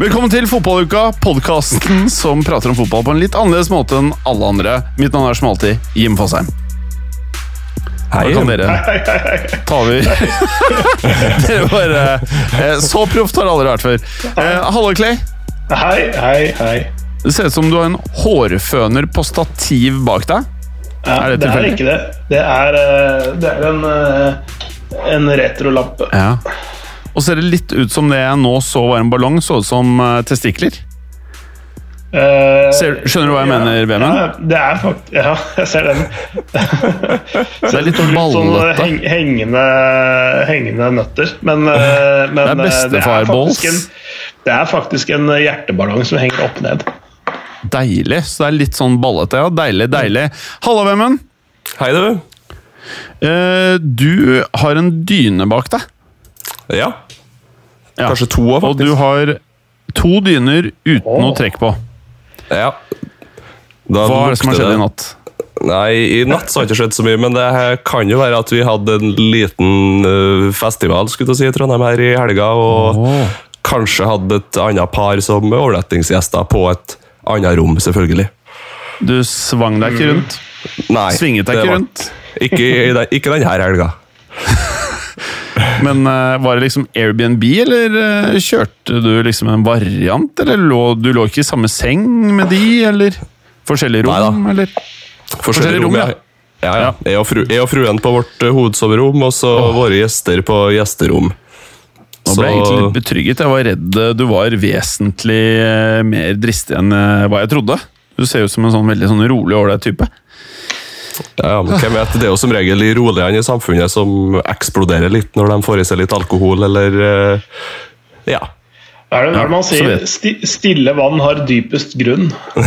Velkommen til Fotballuka, podkasten som prater om fotball på en litt annerledes måte enn alle andre. Mitt navn er som alltid Jim Fosheim. Da Hei. kan dere ta over. dere bare eh, Så proft har det aldri vært før. Eh, Hallo, Clay. Hei, hei, hei. Det ser ut som du har en hårføner på stativ bak deg. Ja, Er det det, er ikke det. Det er, eh, det er en, en retrolampe. Ja. Og ser det litt ut som det jeg nå så var en ballong, så ut som eh, testikler. Uh, Ser, skjønner du hva jeg mener, Vemund? Ja, det er faktisk Ja, jeg ser den. Det er litt Sånn ballete. heng, hengende, hengende nøtter. Men, eh, men Det er bestefarballs. bestefar-balls. en- Det er faktisk en hjerteballong som henger opp ned. Deilig. Så det er litt sånn ballete. ja. Deilig, deilig. Halla, Vemund. Hei, du. Uh, du har en dyne bak deg. Ja. Ja. Kanskje to òg, Og du har to dyner uten noe trekk på. Ja. Da Hva er det som har skjedd det- i natt? Nei, I natt så har det ikke skjedd så mye, men det kan jo være at vi hadde en liten eh, festival skulle du si, i Trondheim her i helga, og oh. kanskje hadde et annet par som overnattingsgjester på et annet rom, selvfølgelig. Du svang deg ikke rundt? Nei, Svinget deg ikke rundt? Ikke, i den- ikke denne helga. Men eh, var det liksom Airbnb, eller eh, kjørte du liksom en variant? Eller lå, du lå ikke i samme seng med de, eller forskjellige rom? Neida. Eller? Forskjellige rom, ja. ja. Ja. Jeg, og fru, jeg og fruen på vårt eh, hovedsoverom, og så våre gjester på gjesterom. Nå ble jeg egentlig litt betrygget. Jeg var redd du var vesentlig mer dristig enn hva jeg trodde. Du ser ut som en sånn veldig sånn rolig ålreit type. Ja, ja, men hvem vet, Det er jo som regel de roligere i samfunnet som eksploderer litt når de får i seg litt alkohol, eller eh, Ja. Er det, er det man sier? Sti, stille vann har dypest grunn.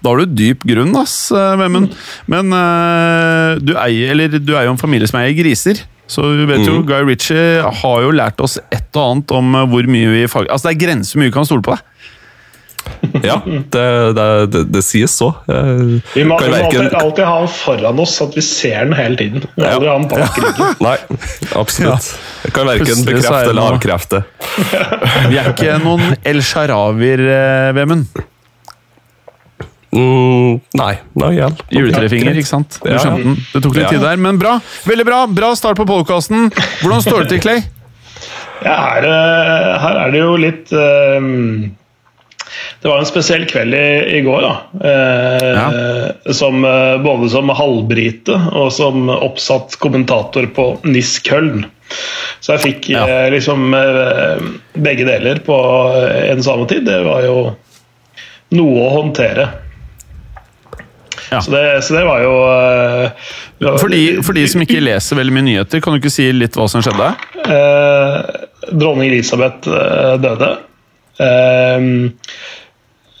Da har du dyp grunn, ass, eh, Vemund. Men eh, du, eier, eller, du er jo en familie som eier griser. Så vi vet jo, Guy Ritchie har jo lært oss et og annet om hvor mye vi fag... Altså, det er grenser hvor mye vi kan stole på deg. Ja, det, det, det, det sies så. Eh, Vi må, vi må alltid, verken- alltid ha den foran oss, at vi ser den hele tiden. Må Aldri ha den bak ryggen. Nei, absolutt. Jeg kan verken er bekrefte eller avkrefte. Vi er ikke noen El Sharawier, eh, Vemund. Mm, nei, nei vel. Juletrefinger, ikke sant? Du Ja. skjønte den. Det tok litt Ja. tid der, men bra. Veldig bra. Bra start på podkasten. Hvordan står det til, Clay? Ja, her, eh, her er det jo litt eh, Det var en spesiell kveld i, i går, da. Eh, som, eh, både som halvbrite og som oppsatt kommentator på NIS Köln. Så jeg fikk Ja. eh, liksom eh, begge deler på eh, en samme tid. Det var jo noe å håndtere. Ja. Så, det, så det var jo eh, For de, for de som ikke leser veldig mye nyheter, kan du ikke si litt hva som skjedde? Eh, dronning Elisabeth døde. Eh,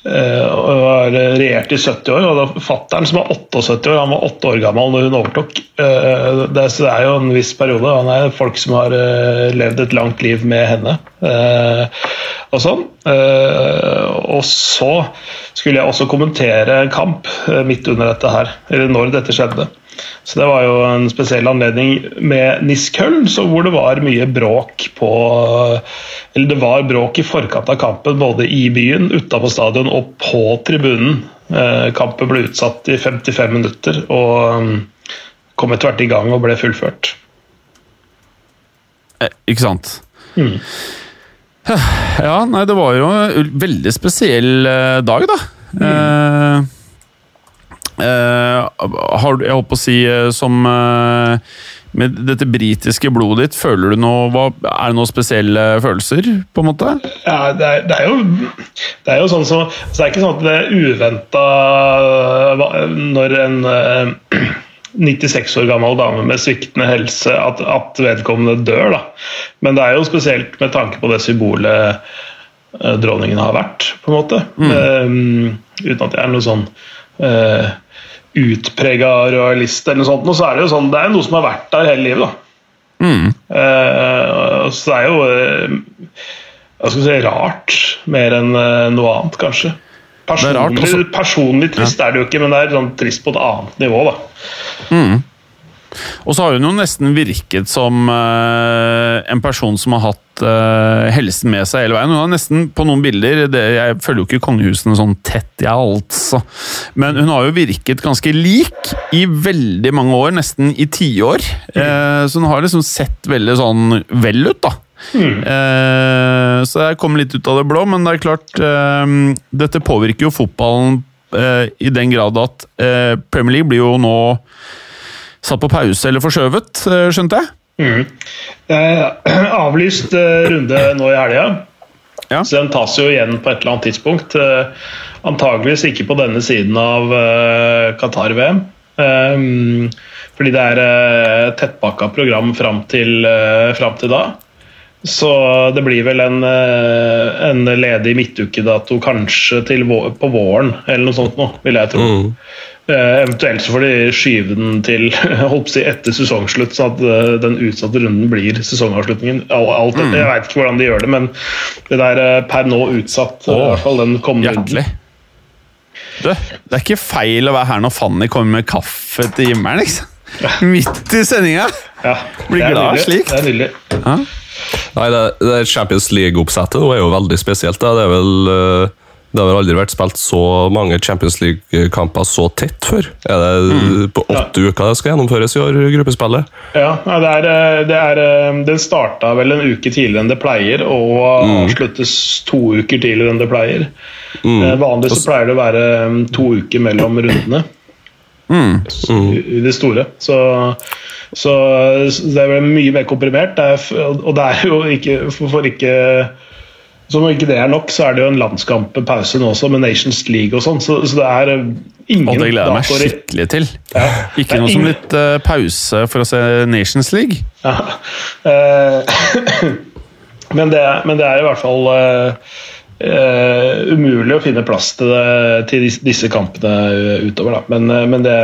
og var regjert i 70 år. og da Fattern, som var 78 år, han var 8 år gammel når hun overtok. Eh, det, er jo en viss periode. Han er folk som har eh, levd et langt liv med henne. Eh, og sånn. Eh, og så skulle jeg også kommentere en kamp eh, midt under dette her, eller når dette skjedde. Så det var jo en spesiell anledning med NIS Köln, hvor det var mye bråk på Eller det var bråk i forkant av kampen, både i byen, utafor stadion og på tribunen. Eh, kampen ble utsatt i 55 minutter og um, kom etter hvert i gang og ble fullført. Eh, ikke sant? Ja, nei, det var jo en veldig spesiell eh, dag, da. Mm. eh, har du, jeg holdt på å si, eh, som eh, Med dette britiske blodet ditt, føler du noe hva, Er det noen spesielle følelser, på en måte? Ja, det er, det er jo Det er jo sånn som så Det er ikke sånn at det er uventa når en eh, 96 år gammel dame med sviktende helse at, at vedkommende dør. Da. Men det er jo spesielt med tanke på det symbolet eh, dronningen har vært, på en måte. Um, uten at jeg er noe sånn uh, utprega royalist eller noe sånt, Og så er det jo sånn, det er noe som har vært der hele livet. da. Eh, så det er jo uh, hva skal si, rart mer enn uh, noe annet, kanskje. er Personlig, også. personlig trist er det jo ikke, men det er sånn trist på et annet nivå. da. Og så har hun jo nesten virket som uh, en person som har hatt uh, helsen med seg hele veien. Hun har nesten på noen bilder det, Jeg følger jo ikke kongehusene sånn tett, jeg altså. Men hun har jo virket ganske lik i veldig mange år, nesten i tiår. Uh, så hun har liksom sett veldig sånn vel ut, da. Eh, så jeg kom litt ut av det blå, men det er klart Dette påvirker jo fotballen i den grad at Premier League blir jo nå satt på pause eller forskjøvet, eh, skjønte jeg? Eh, avlyst eh, runde nå i helga. Ja. Så den tas jo igjen på et eller annet tidspunkt. Eh, antageligvis ikke på denne siden av eh, Qatar-VM. Eh, fordi det er eh, tettpakka program fram til, eh, fram til da. Så det blir vel en, eh, en ledig midtukedato kanskje til vå på våren, eller noe sånt nå, vil jeg tro. Mm. Eh, eventuelt så får de skyve den til si, etter sesongslutt, så at eh, den utsatte runden blir sesongavslutningen. Alt, Mm. Jeg veit ikke hvordan de gjør det, men det der eh, per nå utsatt, eh, i Åh, hvert fall den kommende Hjertelig. Du, det er ikke feil å være her når Fanny kommer med kaffe til himmelen, liksom. Midt i sendinga! Ja, Blir det glad nydelig. slikt. Det er nydelig. Nei, det, det Champions League-oppsettet er jo veldig spesielt. Da. Det, er vel, eh, det har vel aldri vært spilt så mange Champions League-kamper så tett før. Er det på åtte uker det skal gjennomføres i år, gruppespillet? Ja, det er, eh, det er, eh, Den starta vel en uke tidligere enn det pleier, og avsluttes to uker tidligere enn det pleier. Mm. Vanligvis så pleier det å være eh, to uker mellom rundene. i i det store. Så, så, så det er vel mye mer komprimert. Det er, og det er jo ikke for, for ikke Som om ikke det er nok, så er det jo en landskamppause nå også, med Nations League og sånn. Så, så det er eh, ingen Og det gleder jeg meg skikkelig til. Ja. Ikke noe ingen... som litt uh, pause for å se Nations League. Ja. Uh, men, det, men det er i hvert fall uh, umulig å finne plass til, det, til disse kampene utover. Da. Men, men, det,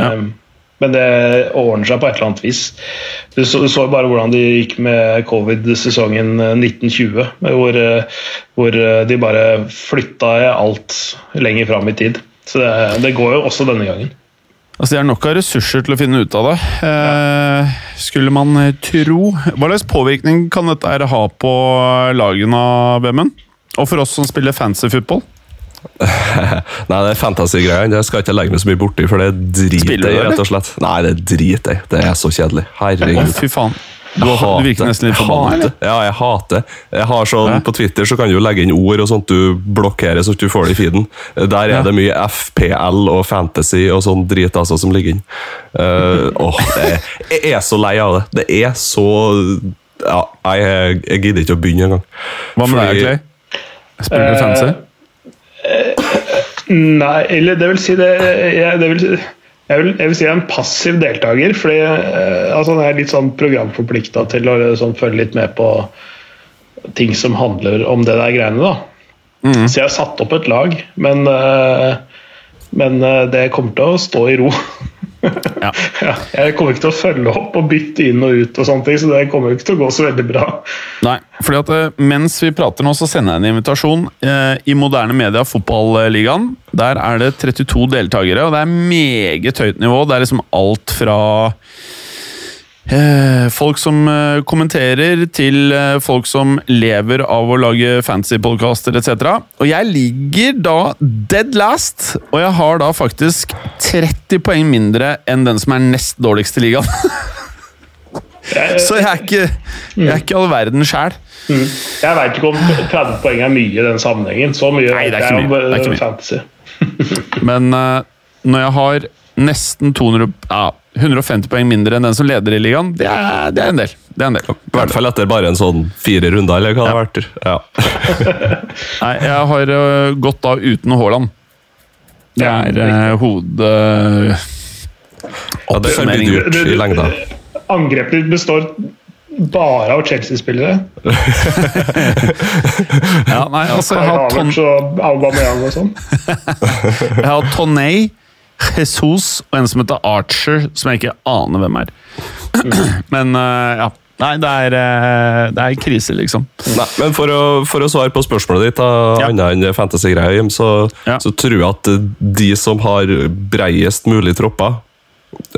men det ordner seg på et eller annet vis. Du så, du så bare hvordan det gikk med covid-sesongen eh, 1920, hvor, eh, hvor eh, de bare flytta alt lenger fram i tid. Så det, det går jo også denne gangen. Altså, De har nok av ressurser til å finne ut av det, eh, skulle man eh, tro. Hva slags påvirkning kan dette ha på lagene Vemmen? Og for oss som spiller fancy football? Nei, det er fantasy-greiene. Det skal jeg ikke legge meg så mye borti, for det driter jeg rett og slett. Nei, det driter jeg. Det er så kjedelig. Herregud. Oh, fy faen. Du, har, du virker nesten litt forbanna, Ja, jeg hater. Jeg har sånn, Ja. På Twitter så kan du legge inn ord og sånt du blokkerer, så at du får det i feeden. Der er Ja. det mye FPL og fantasy og sånn drit altså som ligger inn. Uh, oh, jeg, jeg er så lei av det. Det er så ja, jeg, jeg gidder ikke å begynne engang. Hva med deg, Clay? Spiller du fantasy? fancy? Nei, eller det vil si det Jeg, det vil, jeg, vil, jeg vil si jeg er en passiv deltaker. Fordi eh, altså, jeg er litt sånn programforplikta til å sånn, følge litt med på ting som handler om det der greiene. da. Så jeg har satt opp et lag, men, eh, men eh, det kommer til å stå i ro. Ja. Ja, jeg kommer ikke til å følge opp og bytte inn og ut, og sånne ting, så det kommer ikke til å gå så veldig bra. Nei, fordi at eh, mens vi prater nå, så sender jeg en invitasjon eh, i Moderne Media Fotballigaen. Der er det 32 deltakere, og det er meget høyt nivå. Det er liksom alt fra folk som eh, kommenterer, til eh, folk som lever av å lage fancy-podkaster etc. Og jeg ligger da dead last, og jeg har da faktisk 30 poeng mindre enn den som er nest dårligst i ligaen. Så jeg er ikke, jeg er ikke all verden sjæl. Jeg veit ikke om 30 poeng er mye i den sammenhengen. Så mye Nei, det er ikke mye. Det er ikke eh, mye. Men eh, når jeg har nesten 200, ja, 150 poeng mindre enn den som leder i ligaen, det er, det er en del. Det er en del. I hvert fall etter bare en sånn fire runder, eller hva det har vært. Ja. Nei, jeg har eh, gått da uten Haaland. Det er uh, hode... Ja, det kan bli dyrt i lengda. Angrepet ditt består Bare av Chelsea-spillere. Ja, nei, altså, jeg har Aubameyang og sånn. Jeg har Toney, Jesus og en som heter Archer, som jeg ikke aner hvem er. Men eh, ja. Nei, det er, eh, det er krise, liksom. Nei, men for å, for å svare på spørsmålet ditt, Ja. annet enn fantasy-greia, så, Ja. så tror jeg at de som har breiest mulig tropper,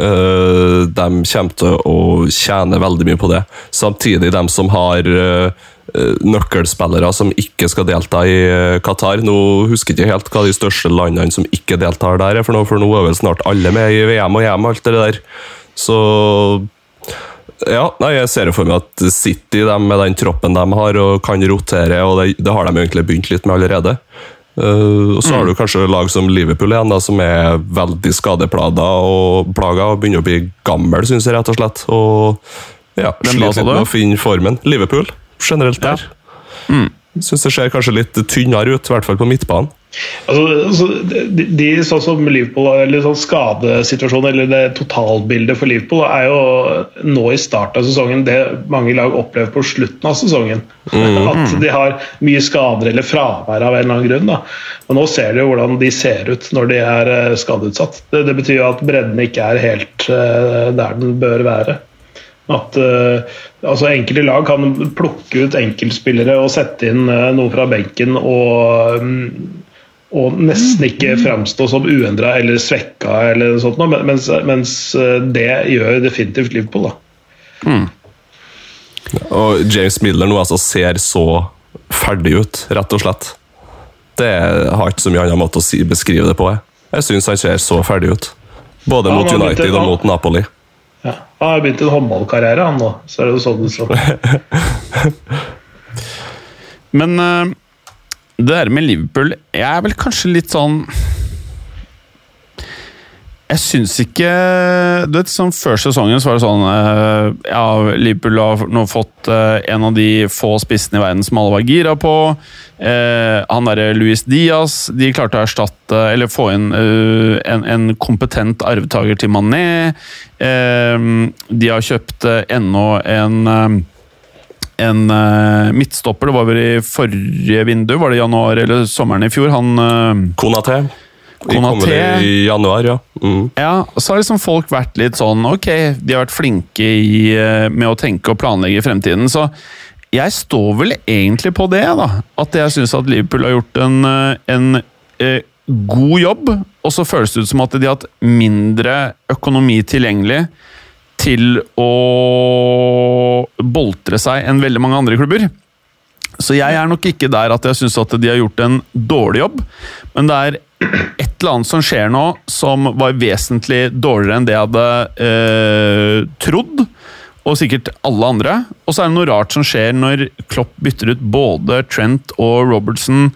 eh, de kommer til å tjene veldig mye på det. Samtidig de som har eh, nøkkelspillere som ikke skal delta i eh, Qatar. Nå husker jeg ikke helt hva de største landene som ikke deltar der er, for nå, for nå er vel snart alle med i VM og EM og alt det der. Så ja, nei, jeg ser jo for meg at City de, med den troppen de har og kan rotere, og det, det har de egentlig begynt litt med allerede. Uh, og Så har du kanskje lag som Liverpool igjen, da, som er veldig skadeplaga og, plaga, og begynner å bli gammel, syns jeg rett og slett. Og ja, sliter litt med å finne formen. Liverpool, generelt Ja. Mm. Syns det ser kanskje litt tynnere ut, i hvert fall på midtbanen. Altså, altså, de, de, sånn som Liverpool, eller sånn skadesituasjonen, eller det totalbildet for Liverpool, er jo nå i starten av sesongen det mange lag opplever på slutten av sesongen. At de har mye skader eller fravær av en eller annen grunn. Da. Og nå ser du jo hvordan de ser ut når de er eh, skadeutsatt. Det, det betyr jo at bredden ikke er helt uh, der den bør være. At uh, altså Enkelte lag kan plukke ut enkeltspillere og sette inn uh, noe fra benken og, um, og nesten ikke framstå som uendra eller svekka, eller noe sånt, mens, mens eh, det gjør definitivt Liverpool. da. Og James Miller nå altså ser så ferdig ut, rett og slett. Det har ikke så mye annen måte å si, beskrive det på. Jeg, jeg syns han ser så ferdig ut. Både Ja, mot United og mot Napoli. Ja. Han har begynt en håndballkarriere, han nå. Så er det jo sånn det står. Men eh, det der med Liverpool Jeg er vel kanskje litt sånn Jeg syns ikke Du vet, sånn Før sesongen så var det sånn eh, Ja, Liverpool har nå fått eh, en av de få spissene i verden som alle var gira på. Eh, han derre Luis Diaz De klarte å erstatte Eller få inn uh, en, en kompetent arvtaker til Mané. Eh, de har kjøpt ennå en en uh, midtstopper. Det var vel i forrige vindu, var det januar eller sommeren i fjor? Han eh, Konaté. Konaté. i januar, ja. Mm. Ja, så har liksom folk vært litt sånn Ok, de har vært flinke i, eh, med å tenke og planlegge i fremtiden, så jeg står vel egentlig på det, da. At jeg syns at Liverpool har gjort en, eh, en eh, god jobb, og så føles det ut som at de har hatt mindre økonomi tilgjengelig til å boltre seg enn veldig mange andre klubber. Så jeg er nok ikke der at jeg syns at de har gjort en dårlig jobb, men det er et eller annet som skjer nå som var vesentlig dårligere enn det jeg hadde eh, trodd, og sikkert alle andre. Og så er det noe rart som skjer når Klopp bytter ut både Trent og Robertson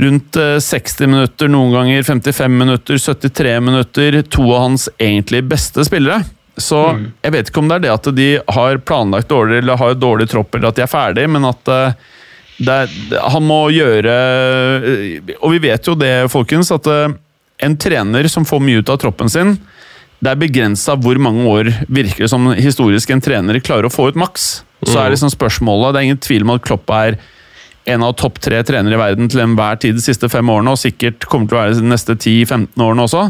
rundt eh, 60 minutter, noen ganger 55 minutter, 73 minutter. To av hans egentlig beste spillere. Så jeg vet ikke om det er det at de har planlagt dårlig eller har dårlig tropp, eller at de er ferdig, men at eh, er, han må gjøre eh, Og vi vet jo det, folkens, at eh, en trener som får mye ut av troppen sin, det er begrensa hvor mange år virker det som historisk en trener klarer å få ut maks. Så er liksom spørsmålet Det er ingen tvil om at Klopp er en av topp tre trenere i verden til enhver tid de siste fem årene, og sikkert kommer til å være de neste 10-15 årene også.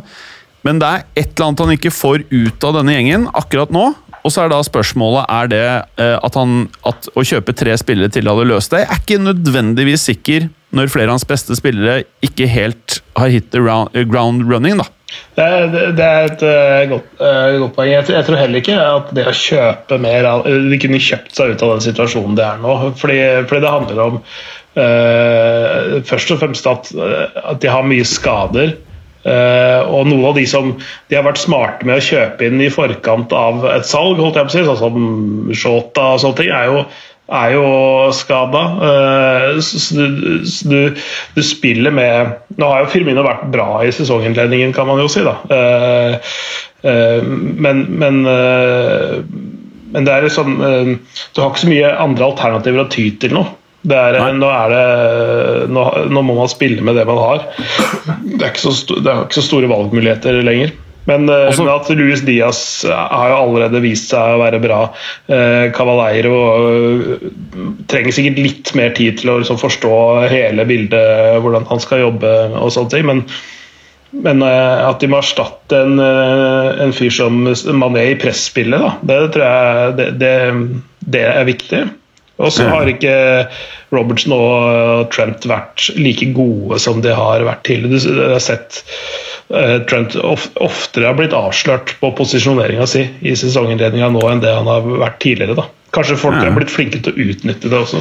Men det er et eller annet han ikke får ut av denne gjengen akkurat nå. Og så er da spørsmålet er det eh, at, han, at å kjøpe tre spillere til hadde løst det. Jeg er ikke nødvendigvis sikker når flere av hans beste spillere ikke helt har hit the eh, ground running, da. Det er, det- er et uh, godt, uh, godt poeng. Jeg, jeg tror heller ikke at det å kjøpe mer av De kunne kjøpt seg ut av den situasjonen det er nå. Fordi, fordi det handler om uh, først og fremst at, at de har mye skader. Eh, og noen av de som de har vært smarte med å kjøpe inn i forkant av et salg, holdt jeg på å si, sånn som Shota og sånne ting, er jo, er jo skada. Eh, så så du, du, spiller med Nå har jo Firmino vært bra i sesonginnledningen, kan man jo si, da. Uh, eh, men men, eh, men det er liksom eh, Du har ikke så mye andre alternativer å ty til nå. Er, nå, er det, nå, nå må man spille med det man har. Det er ikke så, sto- det er ikke så store valgmuligheter lenger. Men, eh, Også, men, at Luis Diaz har jo allerede vist seg å være bra. Eh, Cavaleiro eh, trenger sikkert litt mer tid til å liksom, forstå hele bildet, hvordan han skal jobbe og sånne ting. Men, men at de må erstatte en, en fyr som Mané i presspillet, det tror jeg det, det, det er viktig. Og så har ikke Robertson og Trent vært like gode som de har vært tidligere. Du har sett uh, Trent oftere har blitt avslørt på posisjoneringa si i sesonginnledninga nå enn det han har vært tidligere. da. Kanskje folk ja. har blitt flinke til å utnytte det også.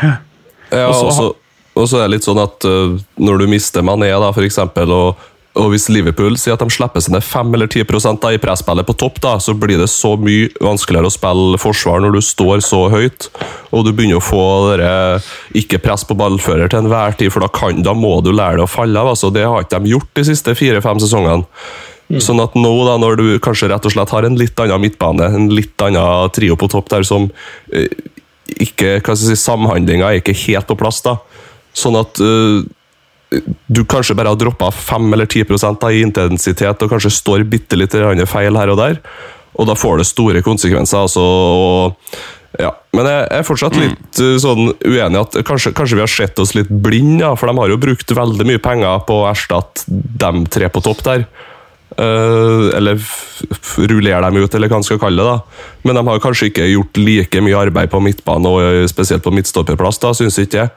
Ja, og så er det litt sånn at uh, når du mister Mané, da, for eksempel, og og Hvis Liverpool sier at de slipper seg ned 5 eller 10 da, i presspillet på topp, da, så blir det så mye vanskeligere å spille forsvar når du står så høyt. Og du begynner å få dere, ikke press på ballfører til enhver tid, for da, kan, da må du lære deg å falle av. Altså, det har ikke de gjort de siste fire-fem sesongene. Mm. Sånn at nå, da, når du kanskje rett og slett har en litt annen midtbane, en litt annen trio på topp der som eh, ikke, hva skal jeg si, Samhandlinga er ikke helt på plass. da. Sånn at uh, du kanskje bare har droppa 5 eller 10% i intensitet og kanskje står bitte litt feil her og der, og da får det store konsekvenser. altså, og ja, Men jeg er fortsatt mm. litt mm. sånn uenig at kanskje, kanskje, vi har sett oss litt blind, ja, for de har jo brukt veldig mye penger på å erstatte dem tre på topp der. Uh, eller rullere dem ut, eller hva man skal kalle det. da. Men de har kanskje ikke gjort like mye arbeid på midtbane, og spesielt på midtstopperplass, da, syns ikke jeg.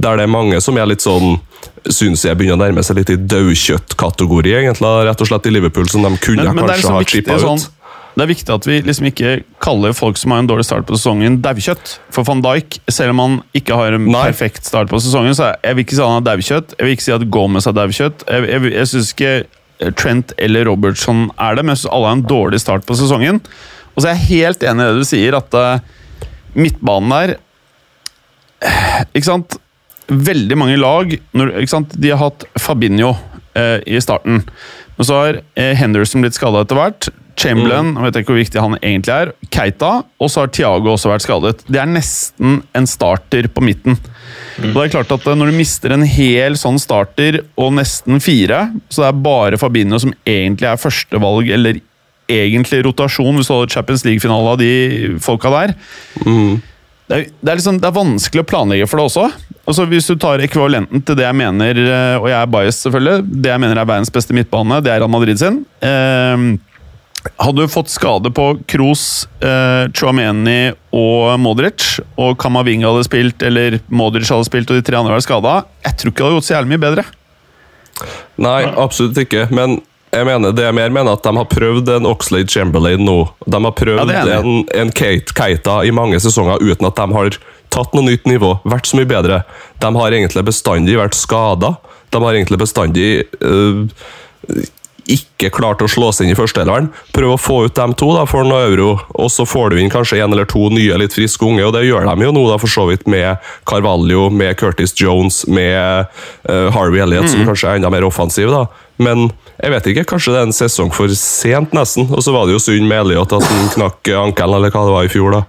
Der det er mange som er litt sånn Syns jeg begynner å nærme seg litt i daukjøttkategori, egentlig, rett og slett i Liverpool, som de kunne men, men kanskje liksom ha chippa sånn, ut. Det er viktig at vi liksom ikke kaller folk som har en dårlig start på sesongen, daukjøtt. For van Dijk, selv om han ikke har en Nei. perfekt start på sesongen, så jeg vil ikke si han er daukjøtt. Jeg vil ikke si at Gomez er daukjøtt. Jeg, jeg, jeg syns ikke Trent eller Robertson er det, men alle har en dårlig start på sesongen. Og så er jeg helt enig i det du sier, at uh, midtbanen der Ikke sant? Veldig mange lag når, De har hatt Fabinho uh, i starten. Men så har Henderson blitt skada etter hvert. Chamberlain mm. vet ikke hvor viktig han egentlig er. Keita. Og så har Thiago også vært skadet. Det er nesten en starter på midten. Mm. Og det er klart at eh, Når du mister en hel sånn starter og nesten fire, så det er bare Fabinho som egentlig er førstevalg, eller egentlig rotasjon, hvis du hadde Champions League-finale av de folka der mm. det, er, det, er liksom, det er vanskelig å planlegge for det også. Altså Hvis du tar ekvivalenten til det jeg mener, eh, og jeg er bias selvfølgelig, det jeg mener er verdens beste midtbane, det er Real Madrid sin. Eh, hadde du fått skade på Kroos, eh, Chouameni og Modric, og Kamavinga hadde spilt, eller Modric hadde spilt, og de tre andre var skada, jeg tror ikke det hadde gjort så jævlig mye bedre. Nei, absolutt ikke. Men jeg mener, det jeg mer mener at de har prøvd en Oxlade Chamberlain nå. De har prøvd ja, en, en Kate, Keita i mange sesonger uten at de har tatt noe nytt nivå, vært så mye bedre. De har egentlig bestandig vært skada. De har egentlig bestandig øh, ikke klarte å slå seg inn i førsteelveren. Prøv å få ut dem to da, for noe euro, og så får du inn kanskje en eller to nye litt friske unge. og Det gjør de jo nå, da, for så vidt, med Carvalho, med Curtis Jones, med uh, Harvey Elliot, mm. som kanskje er enda mer offensiv. da. Men jeg vet ikke, kanskje det er en sesong for sent, nesten. Og så var det jo synd med Elliot at han knakk ankelen, eller hva det var i fjor. da.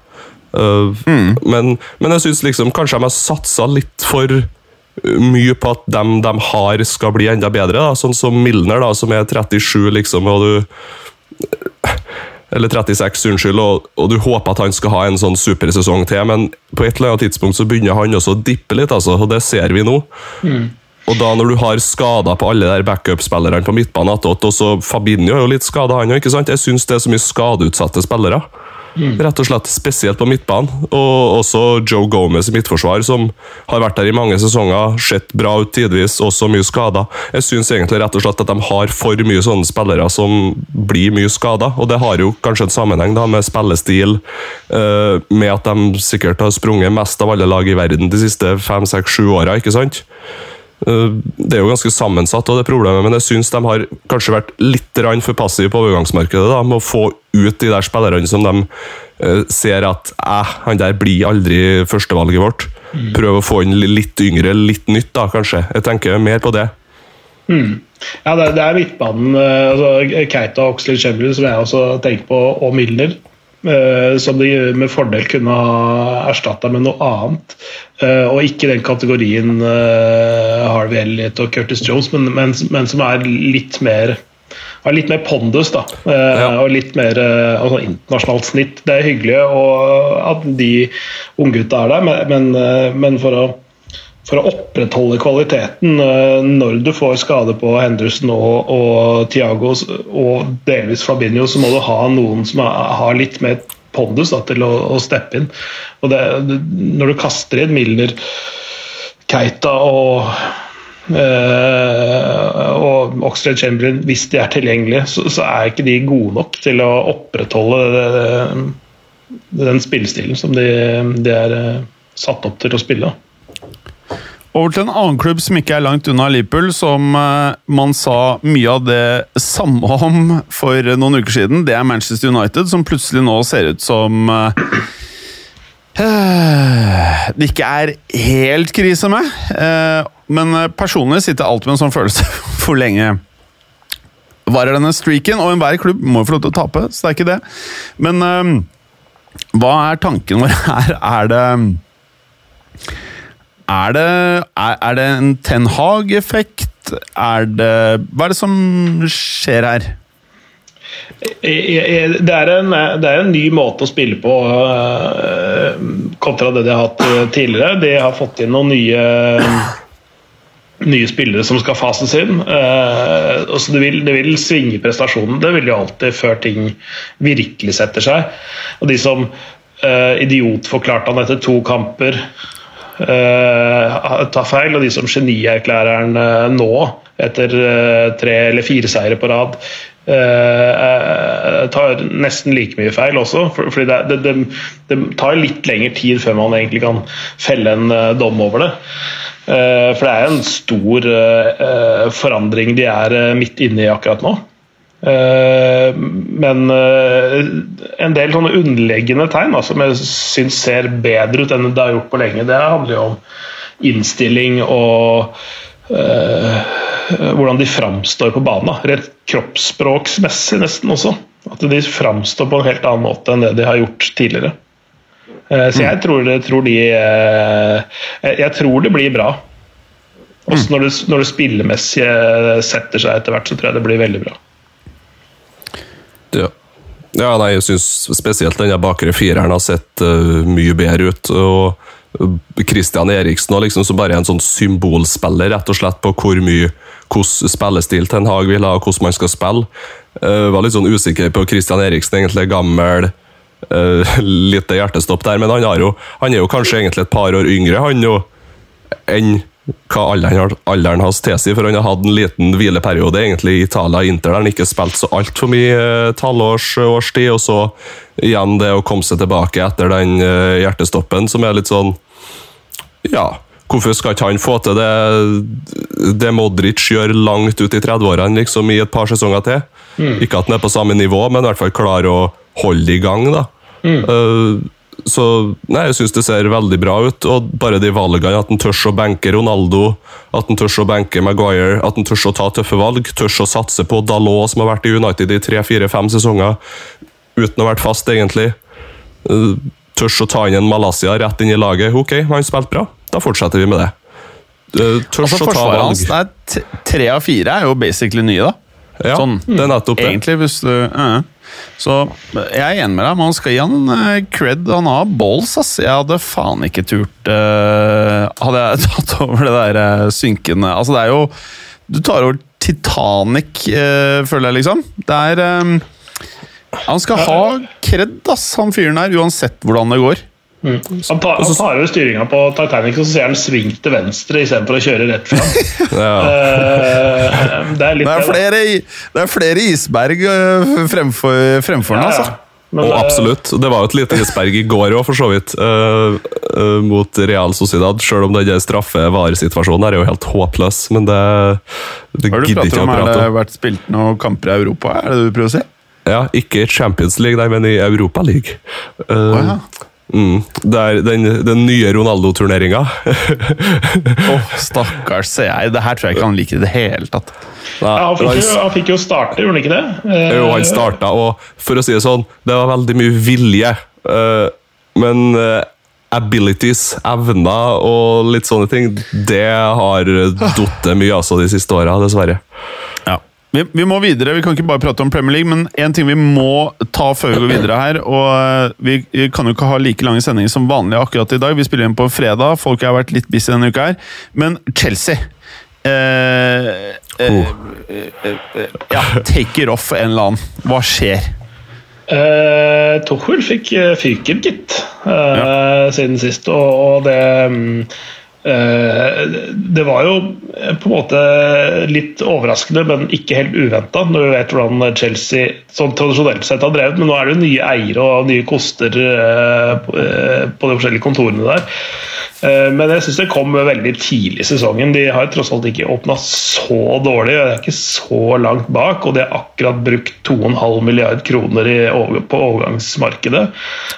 Uh, mm. men, men, jeg syns liksom, kanskje de har satsa litt for mye på at dem de har, skal bli enda bedre. Da. Sånn som Milner, da, som er 37, liksom, og du eller 36, unnskyld, og, og, du håper at han skal ha en sånn supersesong til, men på et eller annet tidspunkt så begynner han også å dippe litt, altså, og det ser vi nå. Mm. Og da når du har skader på alle der backup-spillerne på midtbanen attåt, og så Fabinho er jo litt skada, han òg, ikke sant? Jeg syns det er så mye skadeutsatte spillere. Mm. Rett og slett Spesielt på midtbanen. Og også Joe Gomez i midtforsvar, som har vært der i mange sesonger, sett bra ut tidvis, også mye skada. Jeg syns egentlig rett og slett at de har for mye sånne spillere som blir mye skada. Og det har jo kanskje en sammenheng da med spillestil, uh, med at de sikkert har sprunget mest av alle lag i verden de siste fem, seks, sju åra, ikke sant? Eh, det er jo ganske sammensatt, og det problemet, men jeg syns de har kanskje vært litt for passive på overgangsmarkedet da, med å få ut de der spillerne som de uh, ser at eh, han der blir aldri førstevalget vårt. Mm. Prøve å få inn litt yngre, litt nytt, da, kanskje. Jeg tenker mer på det. Mm. Ja, det, er midtbanen. Altså, Keita Oxley Chamberlain, som jeg også tenker på, og Milner. Eh, som de med fordel kunne ha erstatta med noe annet. Eh, og ikke den kategorien eh, Harvey Elliot og Curtis Jones, men, men, men, som er litt mer har litt mer pondus da, Ja. og litt mer altså, internasjonalt snitt. Det er hyggelig og at de unggutta er der, men, men, men for, å, for å opprettholde kvaliteten eh, når du får skade på Henderson og, og Thiago og delvis Fabinho, så må du ha noen som har, litt mer pondus da, til å, å steppe inn. Og det, når du kaster inn Milner, Keita og Uh, og Oxlade Chamberlain, hvis de er tilgjengelige, så, så er ikke de gode nok til å opprettholde det, det, den spillestilen som de, de er eh, satt opp til å spille. Over til en annen klubb som ikke er langt unna Liverpool, som eh, man sa mye av det samme om for noen uker siden. Det er Manchester United, som plutselig nå ser ut som eh, det ikke er helt krise med. Eh, men personlig sitter alltid med en sånn følelse for lenge varer denne streaken. Og enhver klubb må jo få lov til å tape, så det er ikke det. Men hva er tanken vår her? Er det er det, er, er det en Ten Hag-effekt? Er det Hva er det som skjer her? Det er, en, det er en ny måte å spille på eh, kontra det de har hatt eh, tidligere. De har fått inn noen nye nye spillere som skal fases inn. Eh, det, vil, det vil svinge prestasjonen. Det vil jo alltid før ting virkelig setter seg. Og de som eh, idiotforklarte han etter to kamper, tar feil. Og de som genierklærer han eh, nå, etter eh, tre eller fire seire på rad, Uh, tar nesten like mye feil også. For, fordi det, det, det, det tar litt lengre tid før man egentlig kan felle en uh, dom over det. Uh, For det er en stor eh, eh, forandring de er eh, midt inne i akkurat nå. Eh, Men eh, en del sånne underliggende tegn da, som jeg syns ser bedre ut enn det har gjort på lenge, det handler jo om innstilling og eh, hvordan de framstår på banen. Rett kroppsspråksmessig nesten også. At de framstår på en helt annen måte enn det de har gjort tidligere. Så jeg tror, det, tror de jeg- Jeg tror det blir bra. Også når, det, når det spillemessige setter seg etter hvert, så tror jeg det blir veldig bra. Ja. ja, nei, jeg syns spesielt denne bakre fireren har sett uh, mye bedre ut. og Christian Eriksen og liksom, som bare er en sånn symbolspiller rett og slett på hvor mye hvordan spillestil Ten Hag vil ha, og hvordan man skal spille. Uh, var litt sånn usikker på Christian Eriksen, egentlig gammel. Uh, lite hjertestopp der, men han, jo, han er jo kanskje egentlig et par år yngre han jo, enn hva alderen, alderen hans tilsier, for han har hatt en liten hvileperiode egentlig i Italia og Inter, der han ikke spilte så altfor mye tallårstid. og så igjen det å komme seg tilbake etter den eh, hjertestoppen, som er litt sånn Ja, hvorfor skal ikke han få til det det Modric gjør langt ut i 30-årene, liksom i et par sesonger til? Ikke at han er på samme nivå, men i hvert fall klarer å holde i gang, da. Eh, så nei, jeg syns det ser veldig bra ut. Og bare de valgene, at han tør å benke Ronaldo, at han tør å benke Maguire, at han tør å ta tøffe valg, tør å satse på Dalot, som har vært i United i tre-fire-fem sesonger, uten å ha vært fast, egentlig. Uh, tør å ta inn en Malaysia rett inn i laget. Ok, han spilte bra. Da fortsetter vi med det. Tørs tør Altså å ta valg. hans tre av fire er jo basically nye, da. Ja, sånn, det er nettopp det. Egentlig, hvis du ja. Så jeg er enig med deg. Man skal gi han eh, cred. Han har balls, ass. Jeg hadde faen ikke turt uh, Hadde jeg tatt over det der eh, synkende Altså, det er jo Du tar over Titanic, uh, føler jeg, liksom. Det er um, Han skal ha cred, ass, han fyren der, uansett hvordan det går. Han tar, han tar over styringa på Titanic og så ser han sving til venstre istedenfor å kjøre rett fram. Ja. uh, det er litt Det er flere, det er flere isberg eh, fremfor, fremfor den, altså. ja. Men, Og eh, absolutt. Det var jo et lite isberg i går òg, for så vidt. Uh, uh, mot Real Sociedad. Selv om den straffe-var-situasjonen er jo helt håpløs. Men det, det er gidder ikke å prate om? Har det vært spilt noen kamper i Europa? Er det det du prøver å si? Ja, ikke i Champions League, nei, men i Europa League. Uh, oh, ja. Mm, det er den, den nye Ronaldo-turneringa. Åh, stakkars, ser jeg. Det her tror jeg ikke han liker i det hele tatt. ja, han, fikk jo, han fikk jo starte, gjorde han ikke det? Eh, Jo, han starta, og for å si det sånn, det var veldig mye vilje. eh, men eh, abilities, evner og litt sånne ting, det har datt mye altså de siste åra, dessverre. Ja. Vi, vi må videre, vi kan ikke bare prate om Premier League, men en ting vi må ta før vi går videre her og eh, Vi kan jo ikke ha like lange sendinger som vanlig akkurat i dag. Vi spiller inn på fredag, folk har vært litt busy denne uka her. Men Chelsea eh, eh, eh, eh, Ja, taker off en eller annen. Hva skjer? Eh, Tuchel fikk uh, fyken, gitt, uh, siden sist. Og, og det mm, eh, Det var jo eh, på en måte litt overraskende, men ikke helt uventa, når vi vet hvordan Chelsea sånn tradisjonelt sett har drevet. Men nå er det jo nye eiere og nye koster eh, på, eh, de forskjellige kontorene der. Eh, Men jeg syns det kom veldig tidlig i sesongen. De har tross alt ikke åpna så dårlig. Det er ikke så langt bak, og de har akkurat brukt 2,5 milliard kroner på overgangsmarkedet.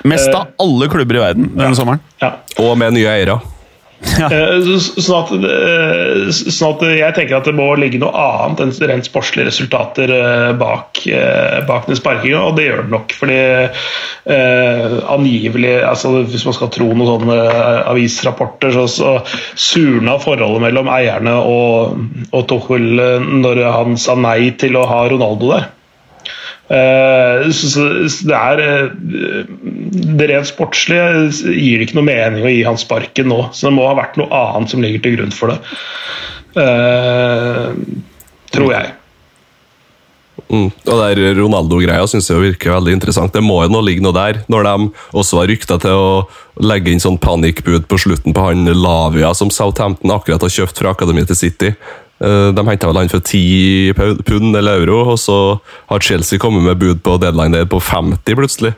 Mest av alle klubber i verden denne sommeren. Ja. Og med nye eiere. Så- Sånn at, eh, sånn at jeg tenker at det må ligge noe annet enn rent sportslige resultater eh, bak, bak den sparkinga, og det gjør det nok. Fordi eh, angivelig, altså hvis man skal tro noen sånne avisrapporter, så, så surna forholdet mellom eierne og, og Tuchel når han sa nei til å ha Ronaldo der. Eh, så, det er eh, Det rent sportslige gir ikke noe mening å gi han sparken nå. Så det må ha vært noe annet som ligger til grunn for det. Eh, tror jeg. Mm. Og der Ronaldo-greia syns jeg virker veldig interessant. Det må jo nå ligge noe der, når de også har rykta til å legge inn sånn panikkbud på slutten på han Lavia, som Southampton akkurat har kjøpt fra akademiet til City. Eh, De henta vel han for 10 pund eller euro, og så har Chelsea kommet med bud på deadline day på 50 plutselig.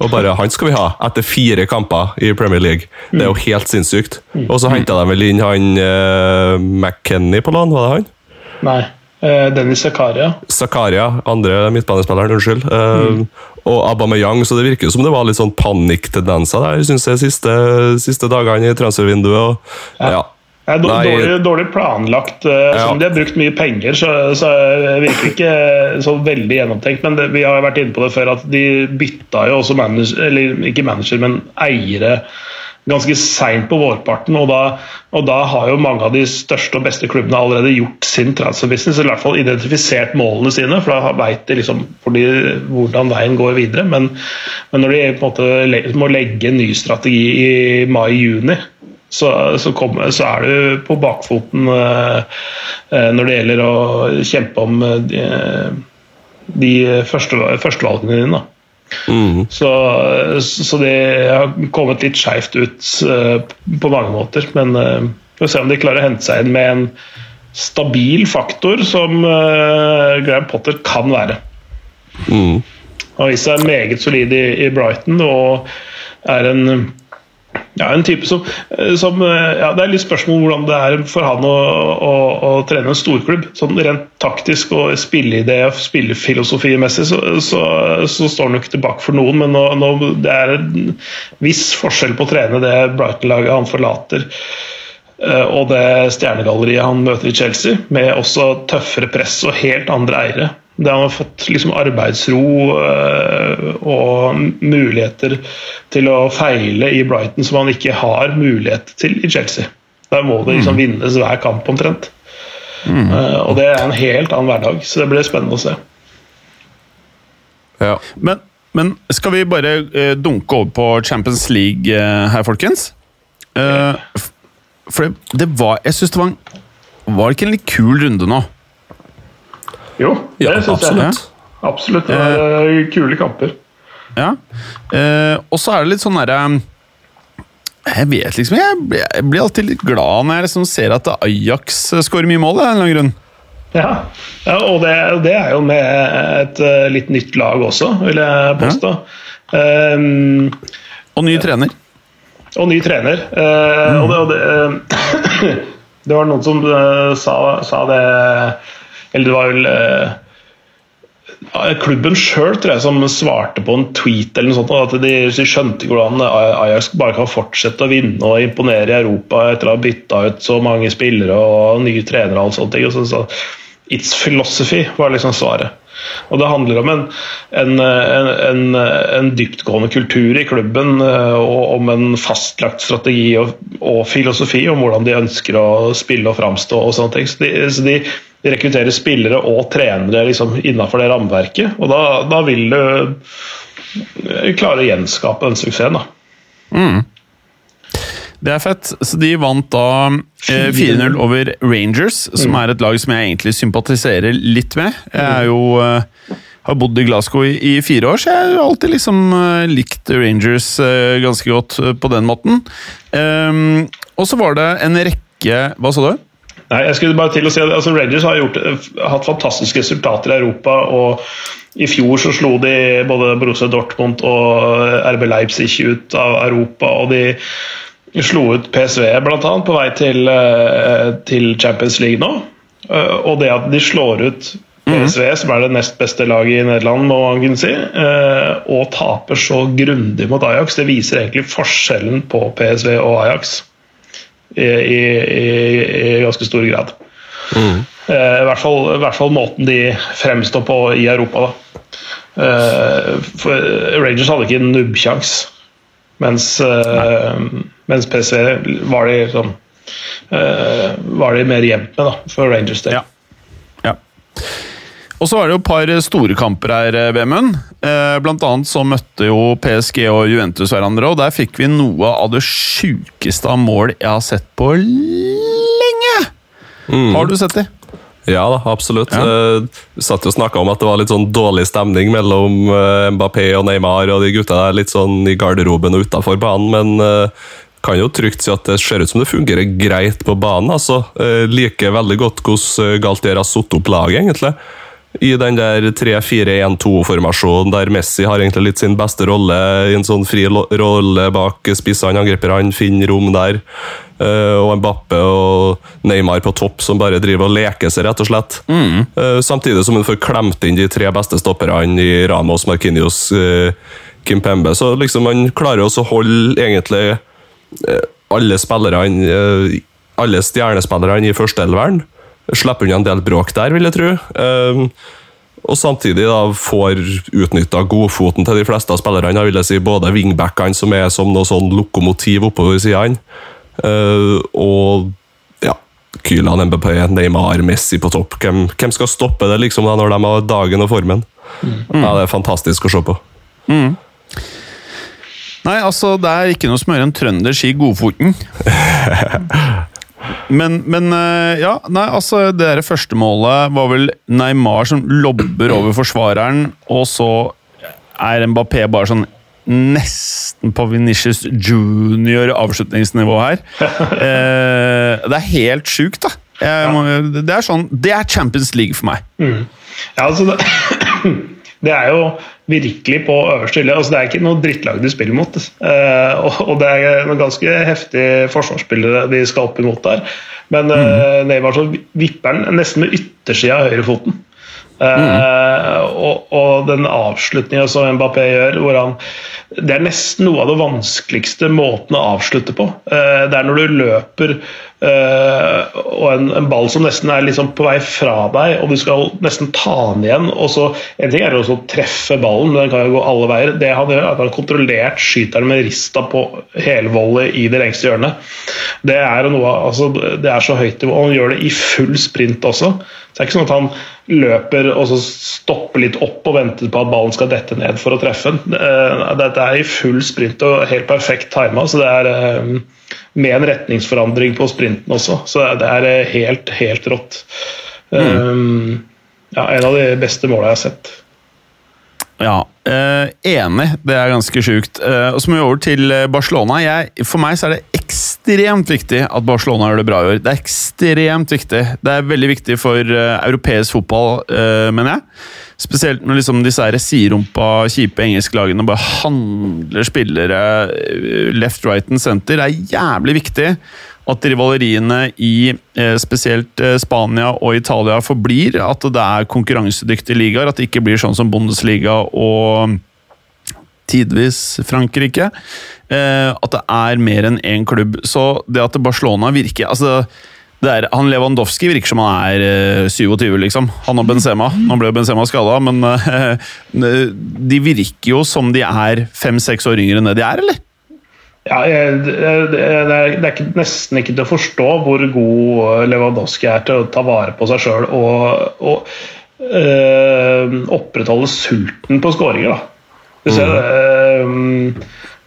Og bare han skal vi ha, etter fire kamper i Premier League. Det er jo helt sinnssykt. Og så henta de vel inn han uh, McKenny på lån, var det han? Nei. Eh, Dennis Zakaria. Zakaria, andre midtbanespilleren, unnskyld. Mm. og Aubameyang, så det virker jo som det var litt sånn panikktendenser der, synes jeg, siste, siste dagene i transfervinduet. Og, ja. Det er dårlig, dårlig planlagt. eh, Ja. Sånn, de har brukt mye penger, så, så virker ikke så veldig gjennomtenkt. Men det, vi har vært inne på det før at de bytta jo også manager, eller ikke manager, men eiere ganske seint på vårparten. Og da, og da har jo mange av de største og beste klubbene allerede gjort sin transfer business, eller i hvert fall identifisert målene sine, for da veit de liksom de, hvordan veien går videre. Men, men når de på en måte må legge en ny strategi i mai-juni, så, så, kom, så er du på bakfoten eh, eh, når det gjelder å kjempe om eh, de, de første, førstevalgene dine. Mm. Så, så det har kommet litt skeivt ut på mange måter. Men vi får se om de klarer å hente seg inn med en stabil faktor som Graham Potter kan være. Mm. Han har vist seg meget solid i, i Brighton og er en ja, en type som, som ja, Det er litt spørsmål hvordan det er for han å, å, å trene en storklubb. Sånn rent taktisk og spilleidé og spillefilosofimessig så, så, så står han ikke tilbake for noen, men nå, nå, det er en viss forskjell på å trene det Brighton-laget han forlater. eh, Og det stjernegalleriet han møter i Chelsea, med også tøffere press og helt andre eiere. Der han har fått liksom arbeidsro eh, og muligheter til å feile i Brighton som han ikke har mulighet til i Chelsea. Der må det liksom vinnes hver kamp omtrent. Mm. og det er en helt annen hverdag, så det blir spennende å se. Ja. Men, men skal vi bare eh, dunke over på Champions League eh, her, folkens? Eh, for det, det var Jeg syns det var en Var det ikke en litt kul runde nå? Jo, det ja, syns jeg. absolutt. Det er uh, kule kamper. Ja. Uh, og så er det litt sånn derre Jeg vet liksom Jeg blir, jeg blir alltid litt glad når jeg liksom ser at Ajax skårer mye mål, av en eller annen grunn. Ja, ja og det, det er jo med et eh, litt nytt lag også, vil jeg påstå. Um, Og ny trener. og ny trener. Eh, og det, og det, eh, det var noen som eh, sa, sa det Eller det var vel eh, Klubben sjøl som svarte på en tweet eller noe sånt, at de, de skjønte ikke hvordan Ajax bare kan fortsette å vinne og imponere i Europa etter å ha bytta ut så mange spillere og nye trenere og alt sånt. Og så, så, It's philosophy var liksom svaret. Og Det handler om en, en, en, en, en dyptgående kultur i klubben eh, og om en fastlagt strategi og, og filosofi om hvordan de ønsker å spille og framstå. og sånne ting. Så de, så de, rekruttere spillere og trenere liksom, innafor det rammeverket. Og da, da vil du eh, klare å gjenskape den suksessen. da. Det er fett. Så de vant da eh, 4-0 over Rangers, som er et lag som jeg egentlig sympatiserer litt med. Jeg er jo eh, har bodd i Glasgow i, i fire år, så jeg har alltid liksom eh, likt Rangers eh, ganske godt eh, på den måten. Um, og så var det en rekke Hva sa du? Nei, jeg skulle bare til å si at altså, Rangers har gjort, hatt fantastiske resultater i Europa. og I fjor så slo de både Borussia Dortmund og RB Leipzig ut av Europa. og de slo ut PSV bl.a. på vei til, eh, til Champions League nå. Eh, Og det at de slår ut PSV, som er det nest beste laget i Nederland, må man kunne si, eh, og taper så grundig mot Ajax, det viser egentlig forskjellen på PSV og Ajax i, i, i, i ganske stor grad. Eh, I hvert, fall, I hvert fall måten de fremstår på i Europa. Da. Eh, for Rangers hadde ikke en nubbkjangs, mens, eh, mens PSV var de sånn eh, var de mer jevnt med, da, for Rangers del. Ja. Ja. Og så var det jo et par store kamper her, eh, Vemund. Eh, blant annet så møtte jo PSG og Juventus hverandre, og der fikk vi noe av det sjukeste av mål jeg har sett på lenge! Har du sett de? Ja da, absolutt. Ja. Uh, satt jo og snakka om at det var litt sånn dårlig stemning mellom uh, Mbappé og Neymar og de gutta der litt sånn i garderoben og utafor banen, men uh, kan jo trygt si at det ser ut som det fungerer greit på banen. altså. Uh, Liker veldig godt hvordan Galtier har satt opp laget, egentlig. I den der 3-4-1-2-formasjonen der Messi har egentlig litt sin beste rolle i en sånn fri rolle bak spissene, angriperne, finner rom der. Uh, og Mbappe og Neymar på topp som bare driver og leker seg, rett og slett. Eh, samtidig som hun får klemt inn de tre beste stopperne i Ramos, Marquinhos, uh, Kimpembe. Så liksom man klarer også å holde egentlig eh, alle spillerne eh, alle stjernespillerne i førsteelveren. Slipper unna en del bråk der, vil jeg tro. Eh, og samtidig da får utnytta godfoten til de fleste av spillerne. vil jeg si Både wingbackene, som er som noe sånn lokomotiv oppover sidene, eh, og ja, Kylan, MBP, Neymar, Messi på topp. Hvem, hvem skal stoppe det liksom da når de har dagen og formen? Ja, Det er fantastisk å se på. Nei, altså, det er ikke noe som gjør en trønder ski godfoten. Men, men eh, ja, nei, altså Det der første målet var vel Neymar som lobber over forsvareren, og så er Mbappé bare sånn nesten på Venitius junior avslutningsnivå her. Eh, det er helt sjukt, da. Jeg det er sånn, det er Champions League for meg. Ja, altså det, det er jo virkelig på øverste hylle. Altså, det er ikke noe drittlag de spiller mot. Uh, og, det er noen ganske heftige forsvarsspillere de skal opp imot der. Men eh, Neymar så vipper han nesten med yttersida av høyrefoten. Eh, og, og den avslutninga som Mbappé gjør, hvor han Det er nesten noe av det vanskeligste måten å avslutte på. Det er når du løper og en, en ball som nesten er liksom på vei fra deg, og du skal nesten ta den igjen. og så En ting er jo å treffe ballen, men den kan jo gå alle veier. Det han gjør, er at han kontrollert skyter den med rista på helvolley i det lengste hjørnet. Det er, noe, altså, det er så høyt nivå. Han gjør det i full sprint også. Så det er ikke sånn at han løper og så stopper litt opp og venter på at ballen skal dette ned for å treffe den. Eh, Dette er i full sprint og helt perfekt tima, så det er eh, med en retningsforandring på sprinten også. Så det er eh, helt, helt rått. Um, ja, en av de beste måla jeg har sett. Ja, eh, enig. Det er ganske sjukt. Eh, og så må vi over til eh, Barcelona. Jeg, for meg så er det ekstremt viktig at Barcelona gjør det bra i år. Det er ekstremt viktig. Det er veldig viktig for uh, europeisk fotball, uh, mener jeg. Spesielt når liksom disse her siderumpa, kjipe engelske lagene bare handler spillere eh, left, right and center. Det er jævlig viktig at rivaleriene i spesielt Spania og Italia forblir. At det er konkurransedyktige ligaer. At det ikke blir sånn som Bundesliga og tidvis Frankrike. Eh, at det er mer enn én klubb. Så det at Barcelona virker altså er, han Lewandowski virker som han er eh, 27, liksom. Han og Benzema. Nå ble jo Benzema skada, men eh, de virker jo som de er fem-seks år yngre enn det de er, eller? Ja, det, er, det, er, nesten ikke til å forstå hvor god Lewandowski er til å ta vare på seg sjøl og, og øh, opprettholde sulten på skåringer. Du ser, mm.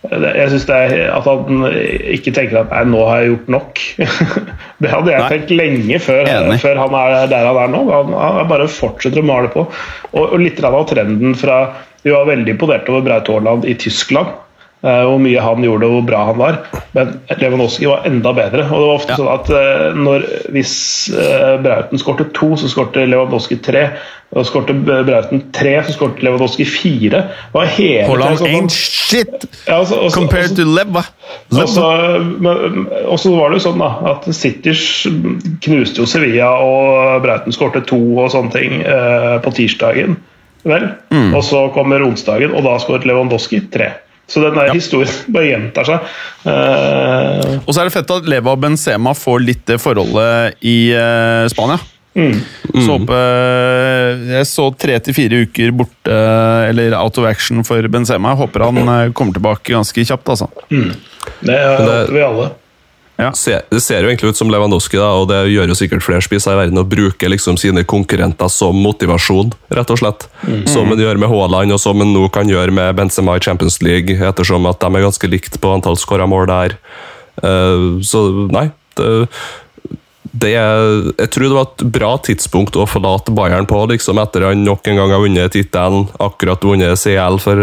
øh, jeg syns det er at han ikke tenker at nei, nå har jeg gjort nok. det hadde jeg tenkt lenge før, før, han er der han er nå. Han, han bare fortsetter å male på. Og, og litt av trenden fra Vi var veldig imponert over Braut Haaland i Tyskland Eh, hvor mye han gjorde og hvor bra han var. Men Lewandowski var enda bedre. og det var ofte ja. sånn at uh, når, Hvis uh, Brauten skårte to, så skårte Lewandowski tre. Og skårte Brauten tre, så skårte Lewandowski fire. Holland sånn, ain't shit ja, også, også, compared også, to Leva. Og så var det jo sånn da, at Sitters knuste jo Sevilla, og Brauten skårte to og sånne ting eh, på tirsdagen. Vel? Mm. Og så kommer onsdagen, og da skåret Lewandowski tre. Så den der ja. historien bare gjentar seg. Uh, og så er det fett at Leva og Benzema får litt det forholdet i uh, Spania. Mm. Så oppe, jeg så tre til fire uker borte, eller out of action for Benzema. Jeg håper han kommer tilbake ganske kjapt. altså. Mm. Det håper vi alle. Ja. Det ser jo egentlig ut som Lewandowski, da, og det gjør jo sikkert flere spisser i verden, å bruke liksom sine konkurrenter som motivasjon, rett og slett. Mm. Som en gjør med Haaland, og som en nå kan gjøre med Benzema i Champions League, ettersom at de er ganske likt på antall skåra mål der. Uh, så nei, det, det, jeg tror det var et bra tidspunkt å forlate Bayern på, liksom etter han nok en gang har vunnet tittelen. Akkurat vunnet CL for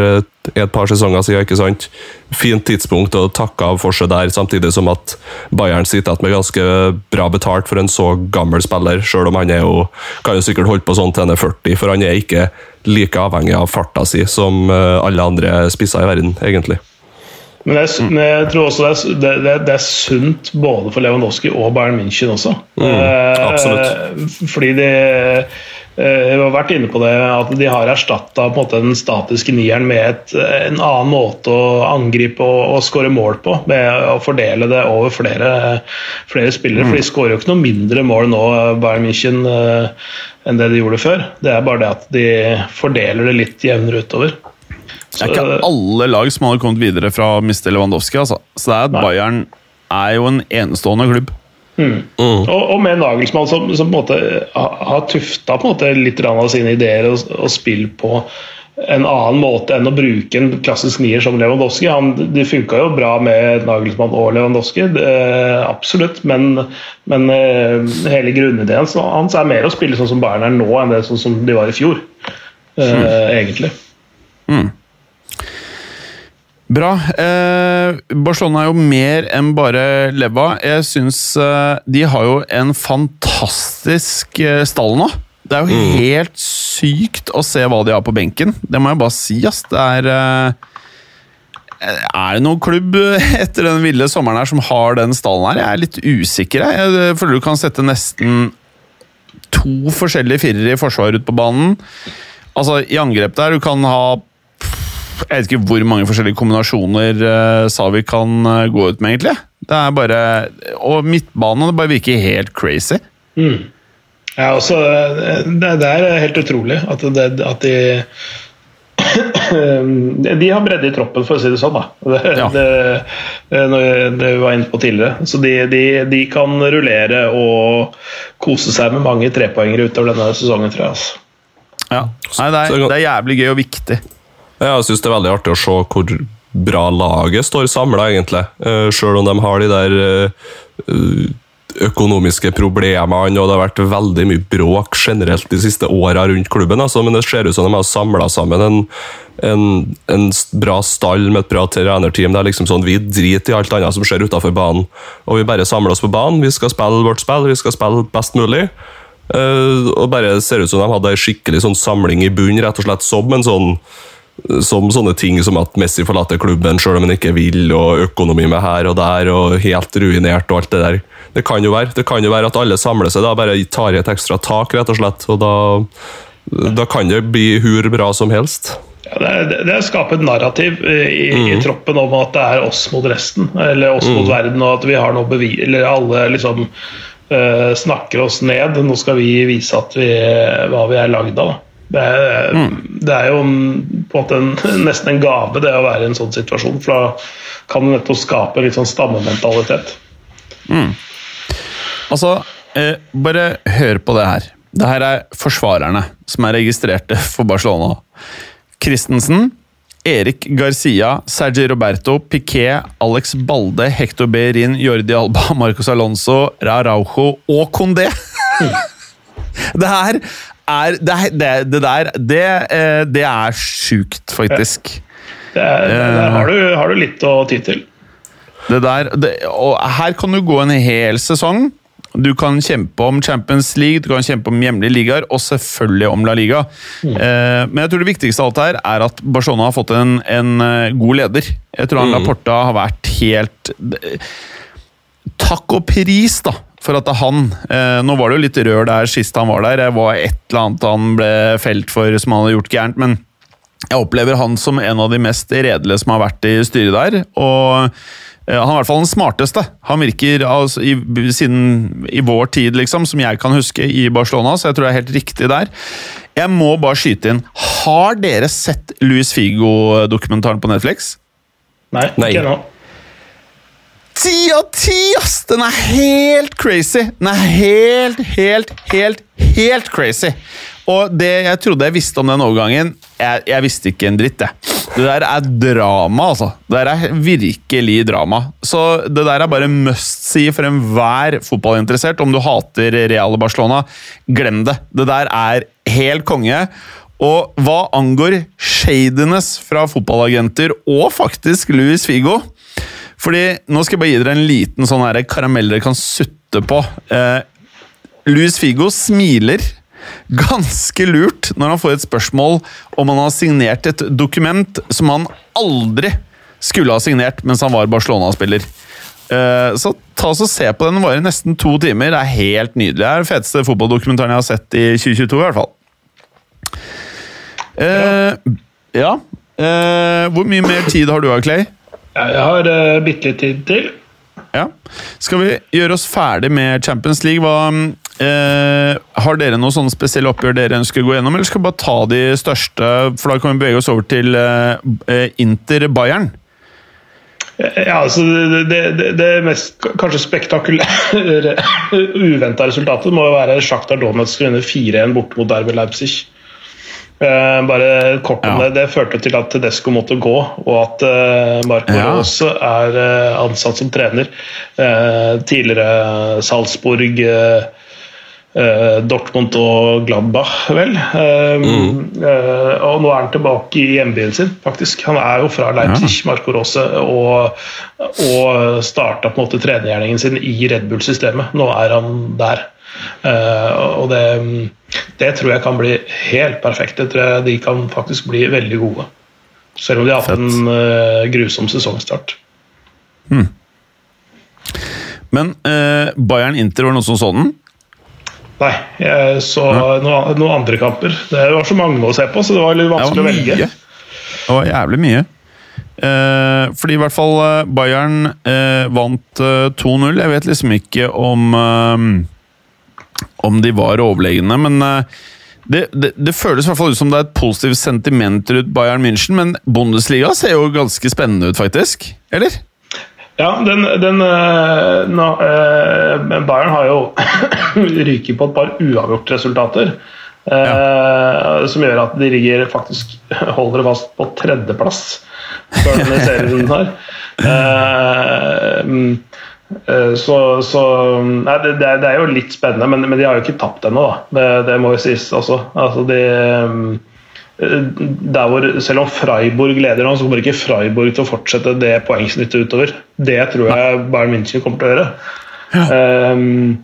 et par sesonger siden. ikke sant? Fint tidspunkt å takke av for seg der, samtidig som at Bayern sitter igjen med ganske bra betalt for en så gammel spiller, selv om han er jo, kan jo sikkert holde på sånn til han er 40, for han er ikke like avhengig av farta si som eh, alle andre spisser i verden, egentlig. Men jeg, mm. men jeg, tror også det er, det, det er, sunt både for Lewandowski og Bayern München også. Mm, eh, absolutt. fordi de eh, har vært inne på det at de har erstatta den statiske nieren med et, en annen måte å angripe og, og skåre mål på. Med å fordele det over flere, flere spillere. Mm. For de skårer jo ikke noe mindre mål nå, Bayern München, eh, enn det de gjorde før. Det er bare det at de fordeler det litt jevnere utover. Det er ikke alle lag som hadde kommet videre fra å miste Lewandowski. Altså. Så det er at Bayern er jo en enestående klubb. Mm. Mm. Og, og, med Nagelsmann som, som på en måte har tufta på en måte litt av sine ideer og, og spill på en annen måte enn å bruke en klassisk nier som Lewandowski. Han, det funka jo bra med Nagelsmann og Lewandowski, det, absolutt. Men, men uh, hele grunnideen hans er mer å spille sånn som Bayern er nå, enn det sånn som de var i fjor. Uh, mm. Egentlig. Mm. Bra. Eh, Barcelona er jo mer enn bare leva. Jeg syns eh, de har jo en fantastisk eh, stall nå. Det er jo mm. helt sykt å se hva de har på benken. Det må jeg bare si, ass. Det er eh, Er det noen klubb etter den ville sommeren her som har den stallen her? Jeg er litt usikker. Jeg, jeg føler du kan sette nesten to forskjellige firere i forsvar ut på banen. Altså, I angrep der du kan ha jeg vet ikke hvor mange forskjellige kombinasjoner uh, Savi kan uh, gå ut med, egentlig. Det er bare Og midtbanen det bare virker helt crazy. Mm. Ja, også, det, det, er helt utrolig at, det, at de de har bredde i troppen, for å si det sånn. da. Det, ja. det, det vi var inne på tidligere. Så de, de, de, kan rullere og kose seg med mange trepoengere utover denne sesongen, tror jeg. Altså. Ja. Nei, det, er, det er jævlig gøy og viktig. Jeg syns det er veldig artig å se hvor bra laget står samla, egentlig. Uh, Sjøl om de har de der uh, økonomiske problemene, og det har vært veldig mye bråk generelt de siste åra rundt klubben. Altså, men det ser ut som de har samla sammen en, en, en, bra stall med et bra trenerteam. Det er liksom sånn, Vi driter i alt annet som skjer utafor banen, og vi bare samler oss på banen. Vi skal spille vårt spill, vi skal spille best mulig. Uh, og bare ser ut som de hadde ei skikkelig sånn samling i bunn, rett og slett som en sånn som sånne ting som at Messi forlater klubben selv om han ikke vil, og økonomi med her og der, og helt ruinert og alt det der. Det kan jo være Det kan jo være at alle samler seg da, bare tar i et ekstra tak, rett og slett. Og da, da kan det bli hur bra som helst. Ja, det, er, det er skape et narrativ i, mm. i, troppen om at det er oss mot resten, eller oss mm. mot verden, og at vi har noe bevis Eller alle liksom uh, snakker oss ned. Nå skal vi vise at vi, hva vi er lagd av. Det er, det er jo på en måte en, nesten en gave det å være i en sånn situasjon, for da kan du nettopp skape litt sånn stammementalitet. Altså, eh, bare hør på det her. Det her er forsvarerne som er registrerte for Barcelona. Christensen, Erik Garcia, Sergi Roberto, Piquet, Alex Balde, Hector Behrin, Jordi Alba, Marcos Alonso, Raraujo og Condé! det her er Det, det, det der Det, eh, det er sjukt, faktisk. Det er, Der har du, har du litt å ty til. Det der, og her kan du gå en hel sesong. Du kan kjempe om Champions League, du kan kjempe om hjemlige ligaer, og selvfølgelig om La Liga. Eh, men jeg tror det viktigste av alt her er at Barcelona har fått en, en eh, god leder. Jeg tror han Laporta har vært helt Takk og pris, da, for at han. Eh, nå var det jo litt rør der sist han var der. Det var et eller annet han ble felt for som han hadde gjort gærent, men jeg opplever han som en av de mest redelige som har vært i styret der. og eh, han er i hvert fall den smarteste. Han virker altså, i, siden i vår tid, liksom, som jeg kan huske, i Barcelona, så jeg tror det er helt riktig der. Jeg må bare skyte inn. Har dere sett Luis Figo-dokumentaren på Netflix? Nei, Nei. ikke ennå. Ti av ti, ass! Den er helt crazy! Den er helt, helt, helt, helt crazy. Og det jeg trodde jeg visste om den overgangen, jeg, jeg visste ikke en dritt, jeg. Det der er drama, altså. Det der er virkelig drama. Så det der er bare must see for enhver fotballinteressert. Om du hater Real Barcelona, glem det. Det der er helt konge. Og hva angår shadiness fra fotballagenter og faktisk Luis Figo fordi Nå skal jeg bare gi dere en liten sånn her karamell dere kan sutte på. Eh, Luis Figo smiler ganske lurt når han får et spørsmål om han har signert et dokument som han aldri skulle ha signert mens han var Barcelona-spiller. Eh, så ta oss og Se på den. Den varer nesten to timer. Det er helt nydelig. Det er den feteste fotballdokumentaren jeg har sett i 2022, i hvert fall. Eh, ja. Eh, hvor mye mer tid har du, Clay? Jeg har uh, bitte litt tid til. Ja. Skal vi gjøre oss ferdig med Champions League? Hva, eh, har dere noen sånne spesielle oppgjør dere ønsker å gå gjennom, eller skal vi bare ta de største? For da kan vi bevege oss over til eh, eh, Inter-Bayern. Ja, altså det, det, det- det mest kanskje spektakulære uventa resultatet må jo være Sjaktar Donetsk vinner 4-1 borte mot Derby Leipzig. Eh, bare kort om Ja. det. Det førte til at Tedesco måtte gå, og at eh, Marco Ja. Rose er eh, ansatt som trener. Tidligere Salzburg Dortmund og Gladbach, vel. Mm. og nå er han tilbake i hjembyen sin, faktisk. Han er jo fra Leipzig, Marco Rose, og, og starta på en måte trenergjerningen sin i Red Bull-systemet. Nå er han der. Eh, og det, det tror jeg kan bli helt perfekt. Det tror jeg de kan faktisk bli veldig gode. Selv om de har hatt en eh, grusom sesongstart. Men eh, Bayern-Inter var noe som sånn? Nei, jeg så noen, noen andre kamper. Det var så mange å se på, så det var litt vanskelig var å velge. Det var jævlig mye. Eh, fordi i hvert fall eh, Bayern eh, vant eh, 2-0. Jeg vet liksom ikke om om de var overlegne, men eh, det, det, det føles i hvert fall ut som det er et positivt sentiment rundt Bayern München, men Bundesliga ser jo ganske spennende ut, faktisk? Eller? Ja, den, den eh, nå, eh, Bayern har jo ryket på et par uavgjort-resultater. eh, Som gjør at de ligger faktisk holder det fast på tredjeplass før denne serien her. Eh, eh, så, så nei, det, det er- jo litt spennende, men, men de har jo ikke tapt ennå, da. Det, det må jo sies også. Altså, de, mm, der hvor, selv om Freiburg leder nå, så kommer ikke Freiburg til å fortsette det poengsnittet utover. Det tror jeg Bayern München kommer til å gjøre. Um,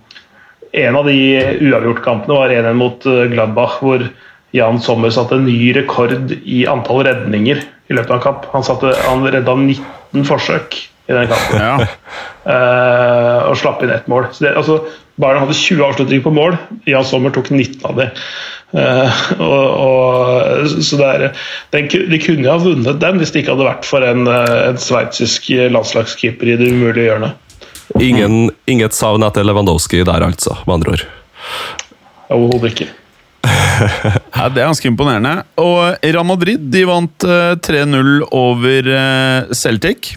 en av de uavgjortkampene var 1-1 mot Gladbach, hvor Jan Sommer satte en ny rekord i antall redninger i løpet av en kamp. Han, satte, han redda 19 forsøk i den kampen Ja. Uh, og slapp inn ett mål. Så det, altså, Bayern hadde 20 avslutninger på mål, Jan Sommer tok 19 av dem. Uh, og, og, så det er, den, de kunne jo ha vunnet den hvis det ikke hadde vært for en, eh, en sveitsisk landslagskeeper i det umulige hjørnet. Ingen, inget savn etter Lewandowski der, altså, med andre ord. Overhodet ikke. Ja, det er ganske imponerende. Og Real Madrid de vant eh, 3-0 over eh, Celtic.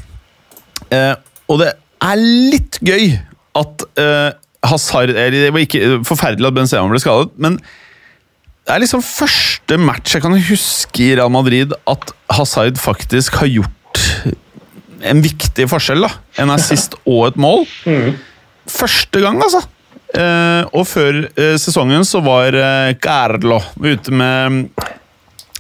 Eh, og det er litt gøy at eh, Hazard eller Det var ikke forferdelig at Benzema ble skadet, men det er liksom første match jeg kan huske i Real Madrid at Hazard faktisk har gjort en viktig forskjell. da. En assist og et mål. Første gang, altså. Eh, og før eh, sesongen så var eh, Carlo ute med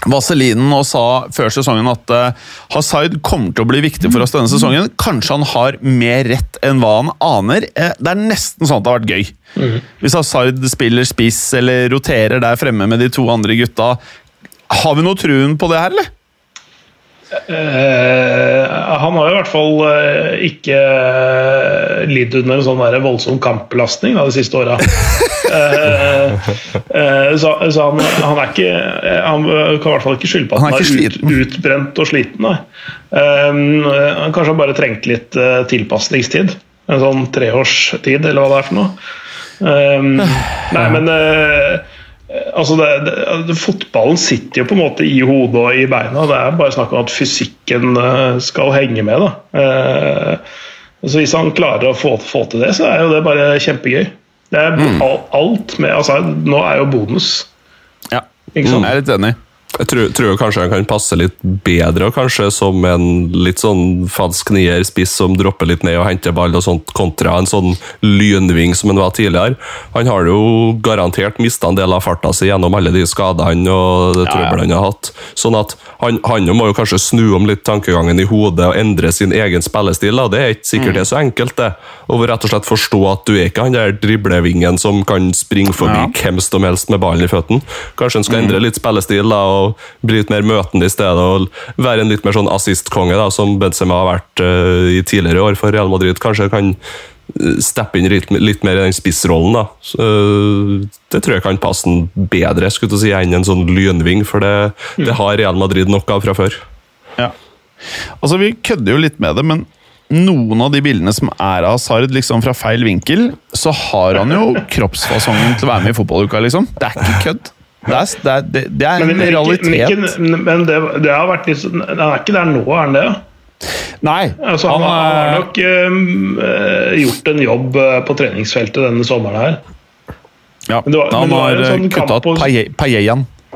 Vaselinen og sa før sesongen at eh, Hazard kommer til å bli viktig for oss denne sesongen. Kanskje han har mer rett enn hva han aner. Eh, det er nesten sånn at det har vært gøy. Hvis Hazard spiller spiss eller roterer der fremme med de to andre gutta. Har vi noe truen på det her, eller? Eh, han har jo i hvert fall uh, ikke uh, lidd under en sånn voldsom kampbelastning da, de siste åra. Eh, eh, så så han, han er ikke Han kan i hvert fall ikke skylde på at Han han er er, ut, utbrent og sliten. Han kanskje har bare trengt litt uh, tilpasningstid. En sånn treårstid, eller hva det er for noe. Nei, men Altså det, det, det, fotballen sitter jo på en måte i hodet og i beina. Det er bare snakk om at fysikken eh, skal henge med. Eh, så Hvis han klarer å få, få til det, så er jo det bare kjempegøy. Det er mm. alt med, altså, Nå er jo bonus. Ja. Sant? Jeg er litt enig. Jeg tror, tror kanskje han kan passe litt bedre, og kanskje som en litt sånn falsk nier-spiss som dropper litt ned og henter ball, og sånt, kontra en sånn lynving som han var tidligere. Han har jo garantert mista en del av farta si gjennom alle de skadene og det trøbbelet han har hatt. Sånn at han, han må jo kanskje snu om litt tankegangen i hodet og endre sin egen spillestil. Da. Det er ikke sikkert det er så enkelt, det. Og rett og slett forstå at du er ikke han der driblevingen som kan springe forbi Ja. hvem som helst med ballen i føttene. Kanskje han skal endre litt spillestil da, og bli litt mer møtende i stedet, og være en litt mer sånn assistkonge, som Benzema har vært uh, i tidligere år for Real Madrid. Kanskje kan eh, steppe inn litt, litt mer i den spissrollen. da. Eh, det tror jeg kan passe han bedre skulle du si, enn en sånn lynving, for det, det har Real Madrid nok av fra før. Ja. Altså, Vi kødder jo litt med det, men noen av de bildene som er av Hazard liksom fra feil vinkel, så har han jo kroppsfasongen til å være med i fotballuka, liksom. Det er ikke kødd. Det er, det er, det, det er Men, en men, ikke, men, ikke, men det, det har vært litt sånn Han er ikke der nå, er han det? Nei, Altså, han, han har er nok øh, gjort en jobb eh, på treningsfeltet denne sommeren her. ja, men var- Han har sånn kutta ut.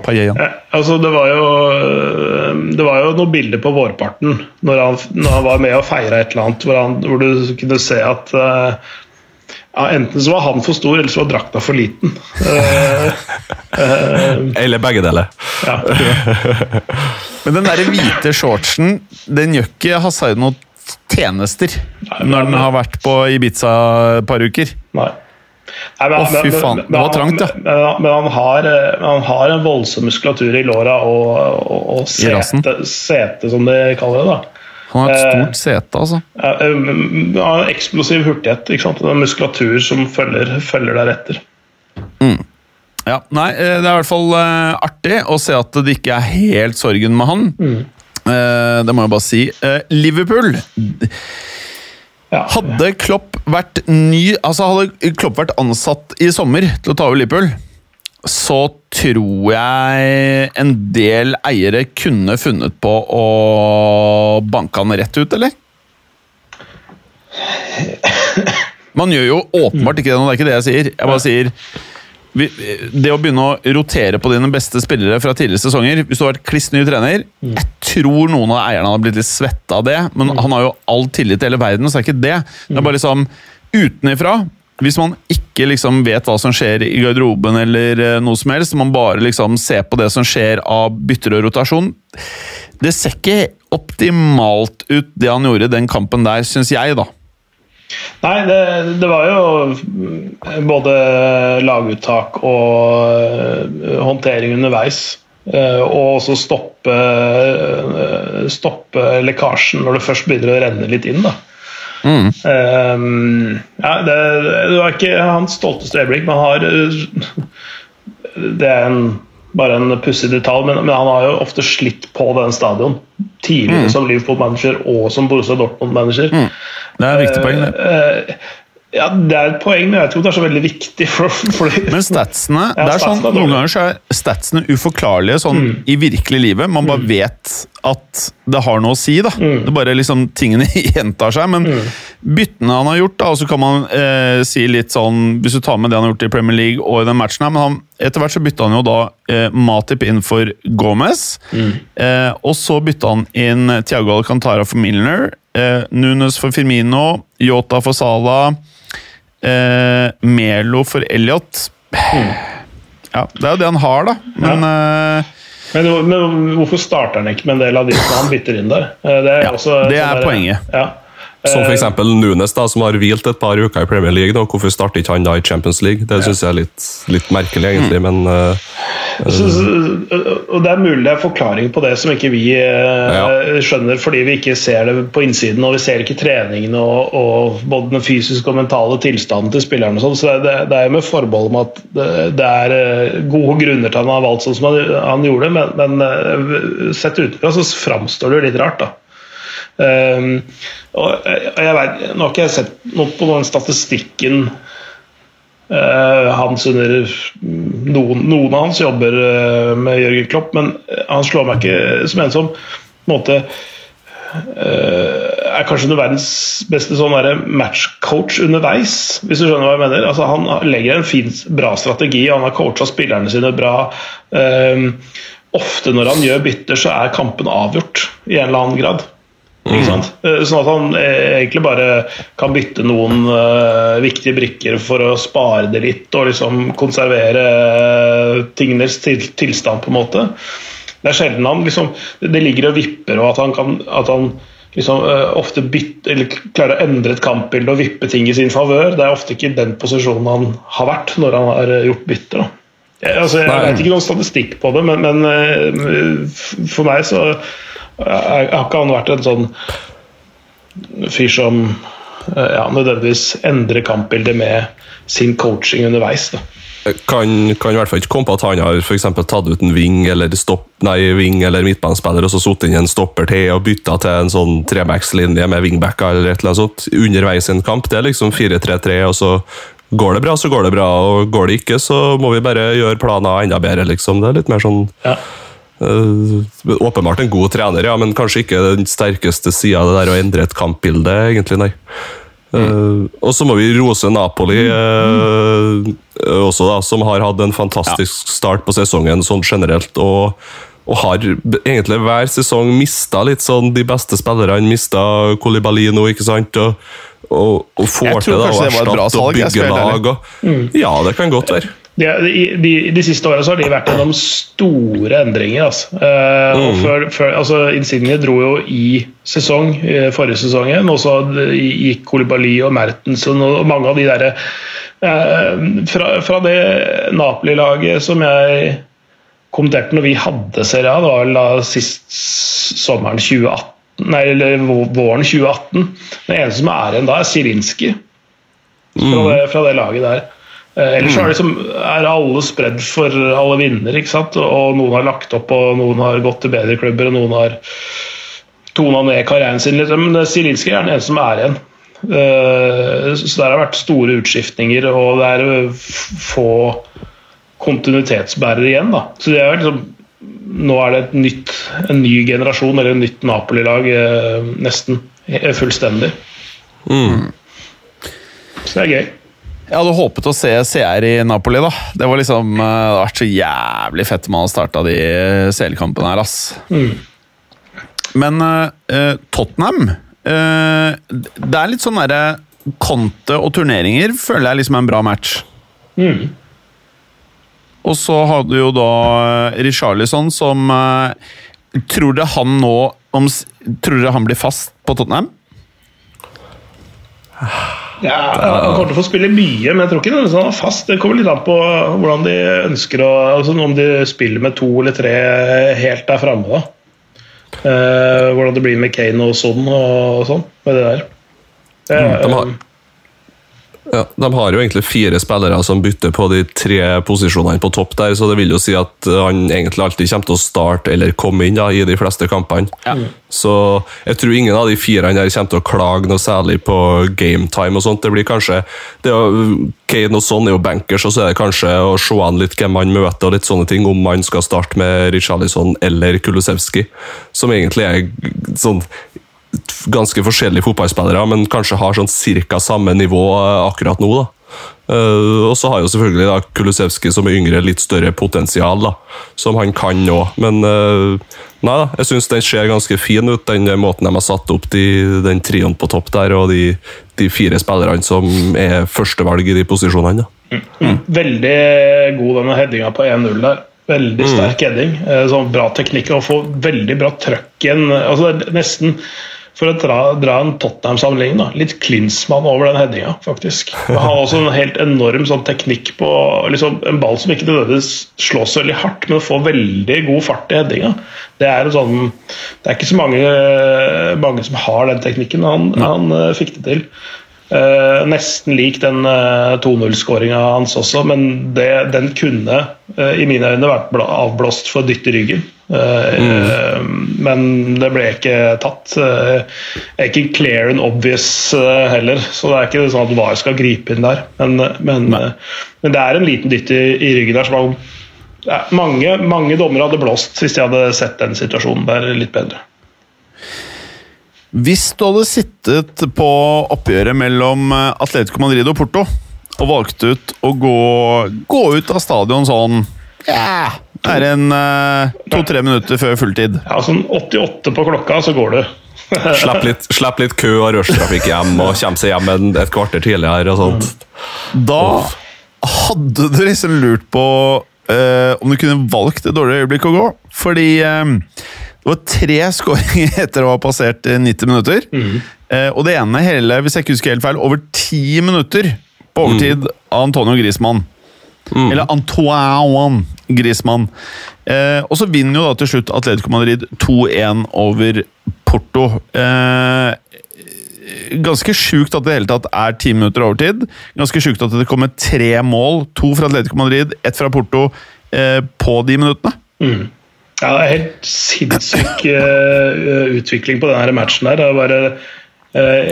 Payeyan. Eh, altså, det var jo eh, Det var jo noen bilder på vårparten når han, når han var med og feira et eller annet, hvor, han, hvor du kunne se at eh, ja, Enten så var han for stor, eller så var drakta for liten. Eh, Eller begge deler. ja. Men den der hvite shortsen, den gjør ikke Hazard noen tjenester men- når den har vært på Ibiza et par uker. Nei. Nei, men, Å, fy faen, men- det var trangt, ja. Men, men han, har, han har en voldsom muskulatur i låra og, og, og I sete, sete, som de kaller det. da. Han har et Eh, stort sete, altså. Ja, um, eksplosiv hurtighet. ikke sant? Det er muskulatur som følger, følger deretter. Ja, nei, eh, Det er i hvert fall eh, artig å se at det ikke er helt sorgen med han. Mm. det må jeg bare si. Eh, Liverpool Ja. Hadde Klopp vært ny Altså hadde Klopp vært ansatt i sommer til å ta over Liverpool, så tror jeg en del eiere kunne funnet på å banke han rett ut, eller? Man gjør jo åpenbart ikke det nå, det er ikke det jeg sier. Jeg bare sier det å begynne å rotere på dine beste spillere fra tidligere sesonger Hvis du har vært kliss ny trener Jeg tror noen av eierne hadde blitt litt svette av det, men han har jo all tillit til hele verden, så det er ikke det. Det er bare liksom utenifra. Hvis man ikke liksom vet hva som skjer i garderoben, eller eh, noe som helst, man bare liksom ser på det som skjer av bytter og rotasjon Det ser ikke optimalt ut, det han gjorde den kampen der, syns jeg, da. Nei, det, det var jo mm, både laguttak og eh, håndtering underveis. eh, Og også stoppe, stoppe lekkasjen når det først begynner å renne litt inn. da. Eh, ja, det, det var ikke hans stolteste øyeblikk, men har Det er en, bare en pussig detalj, men, men han har jo ofte slitt på den stadion. Tidligere som Liverpool-manager og som Borussia Dortmund-manager. Det er et viktig poeng, det. Eh, Ja, Det er et poeng, men jeg tror det er så veldig viktig. For, for Men statsene Ja, det er sånn, Noen ganger så er statsene uforklarlige sånn i virkelig livet. Man bare vet at det har noe å si. da. Det bare liksom Tingene gjentar seg. Men byttene han har gjort, da, og så kan man eh, si litt sånn Hvis du tar med det han har gjort i Premier League og i den matchen her, men han, etter hvert så bytta han jo da eh, Matip inn for Gomez. Eh, og så bytta han inn Thiago Alcantara for Milner. Eh, Nunes for Firmino. Yota for Salah. Eh, Melo for Elliot. Ja, det er jo det han har, da. Men eh, men, men hvorfor starter han ikke med en del av de som han bytter inn der? Eh, Det er, Ja, også, det er sånn der- poenget. Ja. Som Eh, f.eks. Nunes, da, som har hvilt et par uker i Premier League. Da. Hvorfor starter ikke han da i Champions League? Det syns jeg er litt, litt merkelig, egentlig, men uh, Så, så, og Det er mulig det er forklaring på det som ikke vi uh, skjønner, fordi vi ikke ser det på innsiden, og vi ser ikke treningen og, og både den fysiske og mentale tilstanden til spillerne. og sånn, så det, det er med forbehold om at det, det er eh, gode grunner til at han har valgt sånn som han, han gjorde, men, men eh, sett utenfra så framstår det jo litt rart. da. Um, og jeg, vet, Nå har ikke jeg sett noe på den statistikken uh, hans under noen, noen av hans jobber uh, med Jørgen Klopp, men han slår meg ikke som en som på en måte uh, er kanskje den verdens beste sånn matchcoach underveis, hvis du skjønner hva jeg mener. Altså, han legger en fin, bra strategi, han har coacha spillerne sine bra. Eh, ofte når han gjør bytter, så er kampen avgjort i en eller annen grad. Ikke sant? Eh, Sånn at han eh, egentlig bare kan bytte noen uh, viktige brikker for å spare det litt og liksom konservere uh, tingenes til, tilstand, på en måte. Det er sjelden han liksom Det ligger og vipper, og at han kan at han liksom uh, ofte bytte, eller klarer å endre et kampbilde og vippe ting i sin favør. Det er ofte ikke den posisjonen han har vært når han har gjort bytter. da. Jeg, altså, jeg vet ikke noen statistikk på det, men, men for meg så har ikke han vært en sånn fyr som eh, ja, nødvendigvis endrer kampbildet med sin coaching underveis. Da. kan, kan i hvert fall ikke komme på at han har for tatt ut en wing eller, stopp, nei, eller midtbanespiller og så satt inn en stopper til og bytta til en sånn trebackslinje med wingbacker eller et eller annet sånt underveis i en kamp. Det er liksom 4-3-3, og så går det bra, så går det bra, og går det ikke, så må vi bare gjøre planer enda bedre, liksom. Det er litt mer sånn Ja. Eh, Åpenbart en god trener, ja, men kanskje ikke den sterkeste sida av det der å endre et kampbilde, egentlig, nei. Uh, og så må vi rose Napoli uh, også, da, som har hatt en fantastisk start på sesongen sånn generelt. og og har egentlig hver sesong mista litt sånn de beste spillerne. Mista Kolibali nå, ikke sant? Og, og, og får til det bra erstatte og bygge lag. Og, ja, det kan godt være. De, de, de, siste åra har de vært gjennom store endringer. Altså. Eh, og før, før, altså Insigne dro jo i sesong, eh, forrige sesongen, og så gikk Kolibali og Mertens og mange av de derre eh, fra, fra det Napoli-laget som jeg kommenterte når vi hadde Serie A, det var vel da sist sommeren 2018 Nei, eller våren 2018. Den eneste som er igjen da, er Sirinski fra, det, fra det laget der. Eh, ellers er, liksom, er alle spredd for alle vinner, ikke sant? og noen har lagt opp, og noen har gått til bedre klubber, og noen har tona ned karrieren sin litt. Men Zielinski er den eneste som er igjen. Eh, Så der har vært store utskiftninger, og det er eh, få kontinuitetsbærere igjen. Da. Så det er liksom nå er det et nytt, en ny generasjon, eller et nytt Napoli-lag, eh, nesten. fullstendig. Fullstendig. Så det er gøy. Jeg hadde håpet å se CR i Napoli, da. Det var liksom, eh, det hadde vært så jævlig fett om han hadde starta de CL-kampene her, ass. Men eh, Tottenham eh, Det er litt sånn derre Conte og turneringer føler jeg liksom er en bra match. Og så hadde jo da Richarlison som eh, Tror dere han nå om, Tror dere han blir fast på Tottenham? Ja, Han kommer til å få spille mye, men jeg tror ikke han er fast. Det kommer litt an på hvordan de ønsker å altså Om de spiller med to eller tre helt der framme, da. Eh, hvordan det blir med Kane og Son og sånn med det der. Eh, De har, Ja, De har jo egentlig fire spillere som bytter på de tre posisjonene på topp der, så det vil jo si at han egentlig alltid kommer til å starte eller komme inn da, i de fleste kampene. Så jeg tror ingen av de fire her kommer til å klage noe særlig på gametime og sånt. Det blir kanskje det er, Kane og sånn er jo bankers, og så er det kanskje å se an litt hvem han møter og litt sånne ting, om man skal starte med Richarlison eller Kulusevski, som egentlig er sånn ganske forskjellige fotballspillere, men kanskje har sånn cirka samme nivå eh, akkurat nå. da. Uh, og så har jo selvfølgelig da Kulusevski som er yngre, litt større potensial, da, som han kan nå. Men uh, nei da, jeg syns den ser ganske fin ut, den måten de har satt opp de, den trioen på topp der, og de, de fire spillerne som er førstevalg i de posisjonene. da. Veldig god denne headinga på 1-0 der. Veldig sterk heading. eh, Sånn bra teknikk og få veldig bra trøkken. Altså, det er nesten for å dra, dra en Tottenham-sammenligning, litt Klinsmann over den headinga, faktisk. Og Han har også en helt enorm sånn teknikk på liksom, en ball som ikke nødvendigvis slås veldig hardt, men får veldig god fart i headinga. Det er, en sånn, det er ikke så mange, mange som har den teknikken. Han, han eh, fikk det til. Eh, nesten lik den uh, 2-0-skåringa hans også, men det, den kunne eh, i mine øyne vært avblåst for dytt i ryggen. Eh, eh, men det ble ikke tatt. Uh, er ikke clear and obvious eh, heller, så det er ikke sånn at VAR skal gripe inn der. Men, men, eh, men det er en liten dytt i, i ryggen der som man, ja, mange, mange dommere hadde blåst hvis de hadde sett den situasjonen der litt bedre. Hvis du hadde sittet på oppgjøret mellom eh, Atletico Madrid og Porto, og valgt ut å gå, gå ut av stadion sånn Ja, det er en eh, to-tre minutter før fulltid. Ja, sånn 88 på klokka, så går du. slapp, litt, slapp, litt kø og rushtrafikk hjem, og komme seg hjem en, et kvarter tidligere. og sånt. Da hadde du liksom lurt på uh, om du kunne valgt et dårligere øyeblikk å gå. Fordi eh, det var tre skåringer etter å ha passert eh, 90 minutter. Eh, og det ene hele, hvis jeg ikke husker helt feil, over ti minutter på overtid av Antonio Griezmann. Eller Antoine Griezmann. Eh, og så vinner jo da til slutt Atletico Madrid 2-1 over Porto. Eh, ganske sjukt at det hele tatt er ti minutter overtid. Ganske sjukt at det kommer tre mål. To fra Atletico Madrid, ett fra Porto eh, på de minuttene. Ja, er helt sinnssyk uh, utvikling på denne matchen her. Det var bare Uh,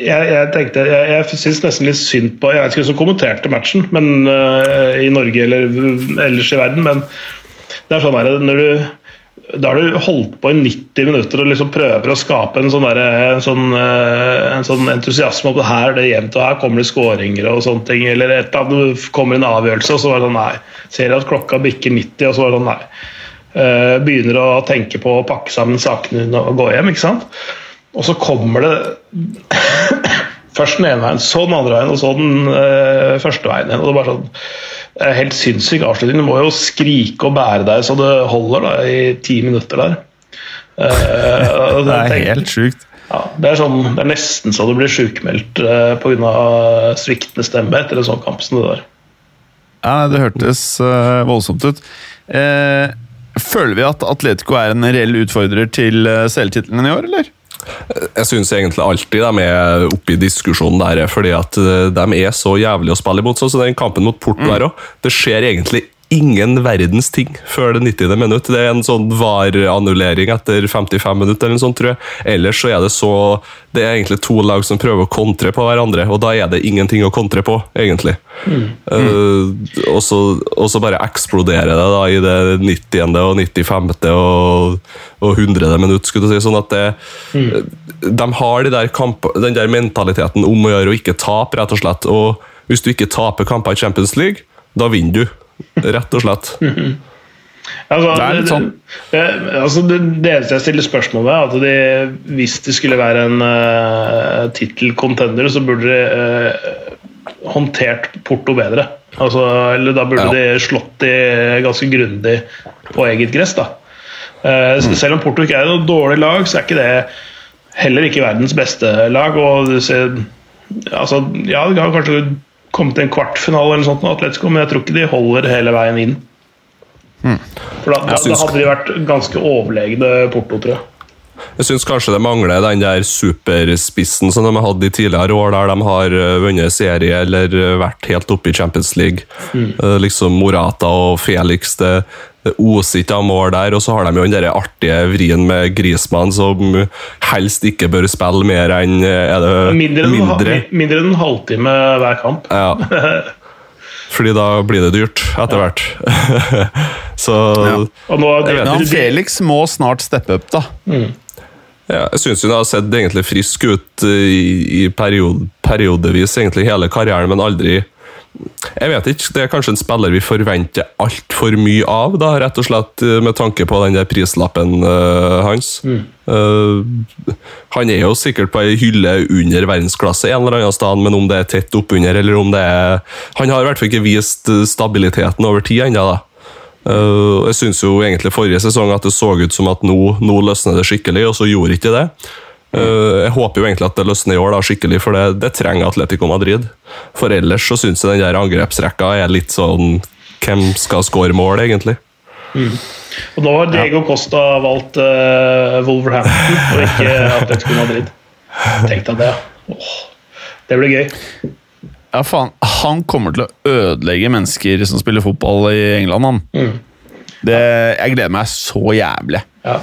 jeg, jeg tenkte Jeg, jeg syns nesten litt synd på Jeg vet ikke hvem som kommenterte matchen men, uh, i Norge eller ellers i verden, men det er sånn der, når du da har du holdt på i 90 minutter og liksom prøver å skape en sånn, der, en sånn, en sånn entusiasme det her er det jevnt, og her kommer det skåringer og sånne ting. Eller et eller annet, det kommer en avgjørelse, og så var det sånn nei. Ser at klokka bikker 90, og så var det sånn nei. Eh, begynner å tenke på å pakke sammen sakene og gå hjem, ikke sant. Og så kommer det først den ene veien, så den andre veien, og så den eh, første veien igjen. og det er bare sånn Helt sinnssyk avslutning. Du må jo skrike og bære deg så det holder da, i ti minutter der. Uh, Det er helt sjukt. ja, det, er sånn, det er nesten så du blir sjukmeldt uh, pga. sviktende stemme etter en sånn kamp som det der. Ja, det hørtes uh, voldsomt ut. Eh, føler vi at Atletico er en reell utfordrer til uh, selvtittelen i år, eller? Jeg syns egentlig alltid de er oppe i diskusjonen der, fordi at eh, de er så jævlig å spille imot. Sånn som den kampen mot Porto her òg. Det skjer egentlig ingen verdens ting før det 90. minutt. Det er en sånn VAR-annullering etter 55 minutter, eller noe sånt, tror jeg. Ellers så er det så Det er egentlig to lag som prøver å kontre på hverandre, og da er det ingenting å kontre på, egentlig. Eh, og, så, og så bare eksploderer det da i det 90. og 95. og, og 100. minutt, skulle du si. Sånn at det de har de der kamp, den der mentaliteten om å gjøre å ikke tape, rett og slett. Og hvis du ikke taper kamper i Champions League, da vinner du. Rett og slett. Altså, Det er litt sånn. Det, det, altså, det, det eneste jeg stiller spørsmål ved, er at de, hvis det skulle være en uh, tittelcontender, så burde de uh, håndtert Porto bedre. Altså, eller da burde Ja. de slått de ganske grundig på eget gress. da. Uh, Mm. Selv om Porto ikke er noe dårlig lag, så er ikke det heller ikke verdens beste lag. og du ser, altså, Ja, de har kanskje kommet til en kvartfinale, eller sånt, med Atletico, men jeg tror ikke de holder hele veien inn. For da, da, da hadde de vært ganske overlegne Porto, tror jeg. Jeg syns kanskje det mangler den der superspissen som de har hatt i tidligere år, der de har eh, vunnet serie eller eh, vært helt oppe i Champions League. Mm. Liksom Morata og Felix, det, det oser ikke av mål der. Og så har de jo den der artige vrien med Grismann, som helst ikke bør spille mer enn eh, er det Mindre enn, mindre. mindre enn en halvtime hver kamp. Ja. Fordi da blir det dyrt etter hvert. så Og nå, Jeg vet Men han de- Felix må snart steppe opp, da. Ja, jeg syns hun har sett egentlig frisk ut eh, i, i period, periodevis, egentlig hele karrieren, men aldri Jeg vet ikke, Det er kanskje en spiller vi forventer altfor mye av, da, rett og slett eh, med tanke på den der prislappen uh, hans. Eh, han er jo sikkert på ei hylle under verdensklasse en eller annen sted, men om det er tett oppunder, eller om det er Han har i hvert fall ikke vist stabiliteten over tid ennå, da. Uh, jeg syns jo egentlig forrige sesong at det så ut som at nå, nå løsner det skikkelig, og så gjorde ikke det. Uh, jeg håper jo egentlig at det løsner i år da, skikkelig, for det, det trenger Atletico Madrid. For ellers så syns jeg den der angrepsrekka er litt sånn Hvem skal score mål, egentlig? Og nå har Diego Costa valgt uh, Wolverhampton og ikke Atletico Madrid. Tenk deg det. Åh, det blir gøy. Ja, faen. Han kommer til å ødelegge mennesker som spiller fotball i England, han. Det, jeg gleder meg så jævlig. Ja.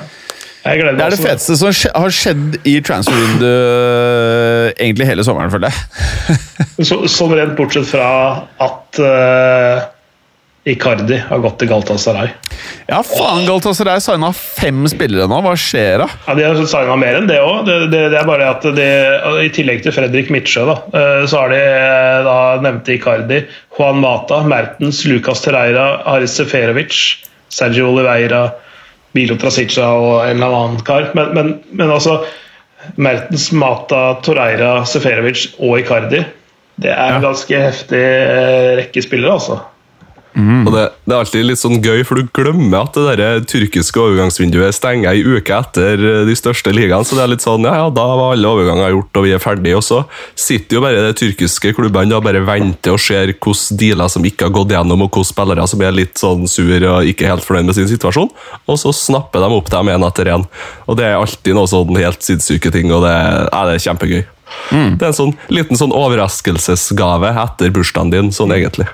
Det er det feteste som har skjedd i transfervinduet egentlig hele sommeren, føler jeg. Så, sånn rent bortsett fra at eh, Icardi har gått til Galtasaray. Ja, faen, Galtasaray signa fem spillere nå. Hva skjer da? Ja, De har signa mer enn det òg. Det, det, det er bare at de, I tillegg til Fredrik Midtsjø, da, eh, så har de eh, da nevnte Icardi, Juan Mata, Mertens, Lucas Terreira, Haris Seferovic, Sergio Oliveira, Bilo Trasica og en eller annen kar. Men, men, men altså Mertens, Mata, Torreira, Seferovic og Icardi. Det er en ganske heftig eh, rekke spillere, altså. Og det, det er alltid litt sånn gøy, for du glemmer at det der tyrkiske overgangsvinduet stenger ei uke etter eh, de største ligaene. Så det er litt sånn, ja, ja, da var alle overganger gjort, og vi er ferdige. Og så sitter jo bare de tyrkiske klubbene og bare venter og ser hvilke dealer som ikke har gått gjennom, og hvilke spillere som er litt sånn sur og ikke helt fornøyd med sin situasjon. Og så snapper de opp dem en etter en. Og det er alltid noe sånn helt sinnssyke ting, og det, ja, det er kjempegøy. Det er en sånn liten sånn overraskelsesgave etter bursdagen din, sånn egentlig.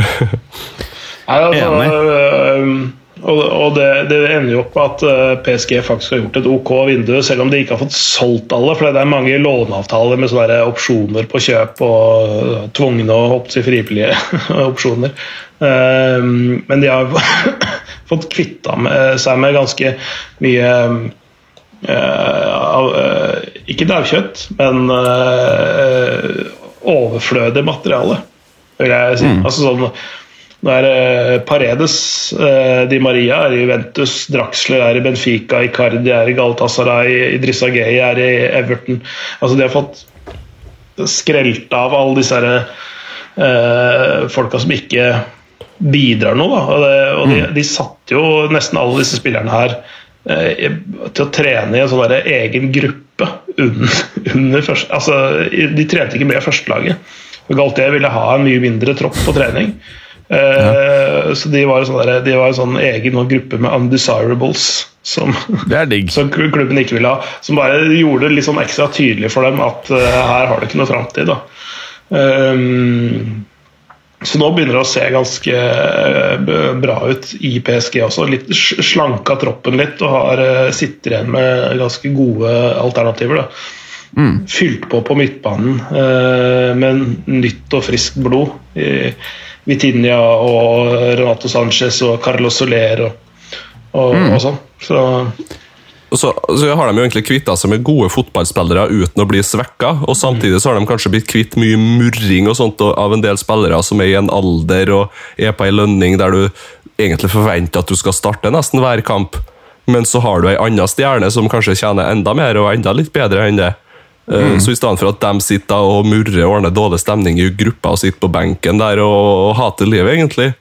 Nei, altså, Enig. og og det, det ender jo opp med at øh, PSG faktisk har gjort et OK vindu, selv om de ikke har fått solgt alle. For det er mange låneavtaler med sånne opsjoner på kjøp og øh, tvungne og hoppet til frivillige opsjoner. Eh, men de har fått kvitta seg med ganske mye Ikke daukjøtt, men overflødig materiale, vil jeg si. Altså sånn nå er det Paredes, eh, Di Maria er i Juventus, Draxler er i Benfica, Icardi er i Galatasaray, Idrissa Gueye er i Everton. Altså De har fått skrelt av alle disse her, eh, folka som ikke bidrar noe. Og, det, og de, de satte jo nesten alle disse spillerne her eh, til å trene i en sånn egen gruppe under, under første, altså, De trente ikke med førstelaget. Galtier ville ha en mye mindre tropp på trening. Ja. Så de var, sånn der, de var en sånn egen gruppe med undesirables som, som klubben ikke ville ha. Som bare gjorde det litt sånn ekstra tydelig for dem at uh, her har det ikke noe framtid. da. Um, så nå begynner det å se ganske eh, bra ut i PSG også. Litt Slanka troppen litt og har eh, sitter igjen med ganske gode alternativer. da. Fylt på på midtbanen eh, med nytt og friskt blod. I Vitinha og Renato Sanchez og Carlos Soler og, og, og sånn. Så så, så har de jo egentlig kvitta seg med gode fotballspillere uten å bli svekka. Og samtidig så har de kanskje blitt kvitt mye murring og sånt av en del spillere som er i en alder og er på ei lønning der du egentlig forventer at du skal starte nesten hver kamp. Men så har du ei anna stjerne som kanskje tjener enda mer og enda litt bedre enn det. Eh, Så i stedet for at de sitter og murrer og ordner dårlig stemning i gruppa og sitter på benken der og, og hater livet, egentlig,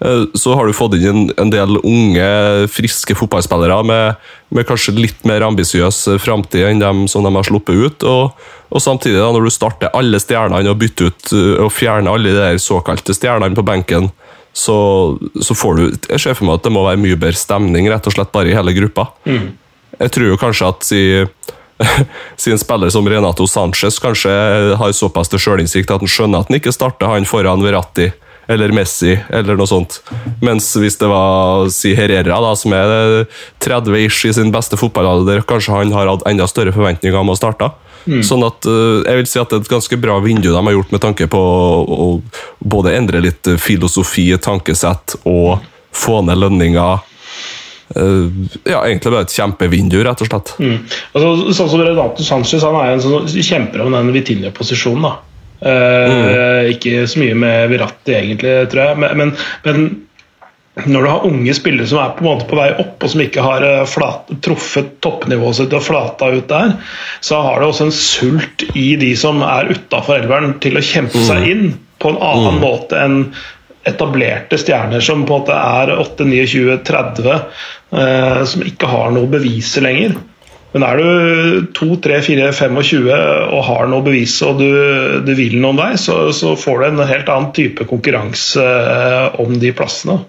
eh, så har du fått inn en, en del unge, friske fotballspillere med, med kanskje litt mer ambisiøs framtid enn dem som de har sluppet ut. Og, og samtidig, da, når du starter alle stjernene og bytter ut eh, og fjerner alle de der såkalte stjernene på benken, så, så får du Jeg ser for meg at det må være mye bedre stemning rett og slett bare i hele gruppa. jeg tror jo kanskje at si, si en spiller som Renato Sanchez kanskje har såpass til sjølinnsikt at han skjønner at han ikke starter han foran Verratti eller Messi eller noe sånt. Mens hvis det var si Herrera, da, som er 30-ish i sin beste fotballalder, kanskje han har hatt enda større forventninger om å starte. Mm. Sånn at uh, jeg vil si at det er et ganske bra vindu de har gjort med tanke på å, å både endre litt filosofi, tankesett og få ned lønninger. Uh, ja, egentlig bare et kjempevindu, rett og slett. Mm. Altså, sånn som Renato Sanchez han er en sånn kjemper om den Vitinha-posisjonen. da Uh, Ikke så mye med Viratti, egentlig, tror jeg. Men, men, men, når du har unge spillere som er på, en måte på vei opp, og som ikke har eh, flat, truffet toppnivået sitt og flata ut der, så har det også en sult i de som er utafor elveren, til å kjempe mm. seg inn på en annen mm. måte enn etablerte stjerner som på en måte er 8, 29, 30, uh, som ikke har noe beviser lenger. Men er du 2, 3, 4, 25 og har noe bevis og du, du vil noen vei, så, så, får du en helt annen type konkurranse eh, om de plassene,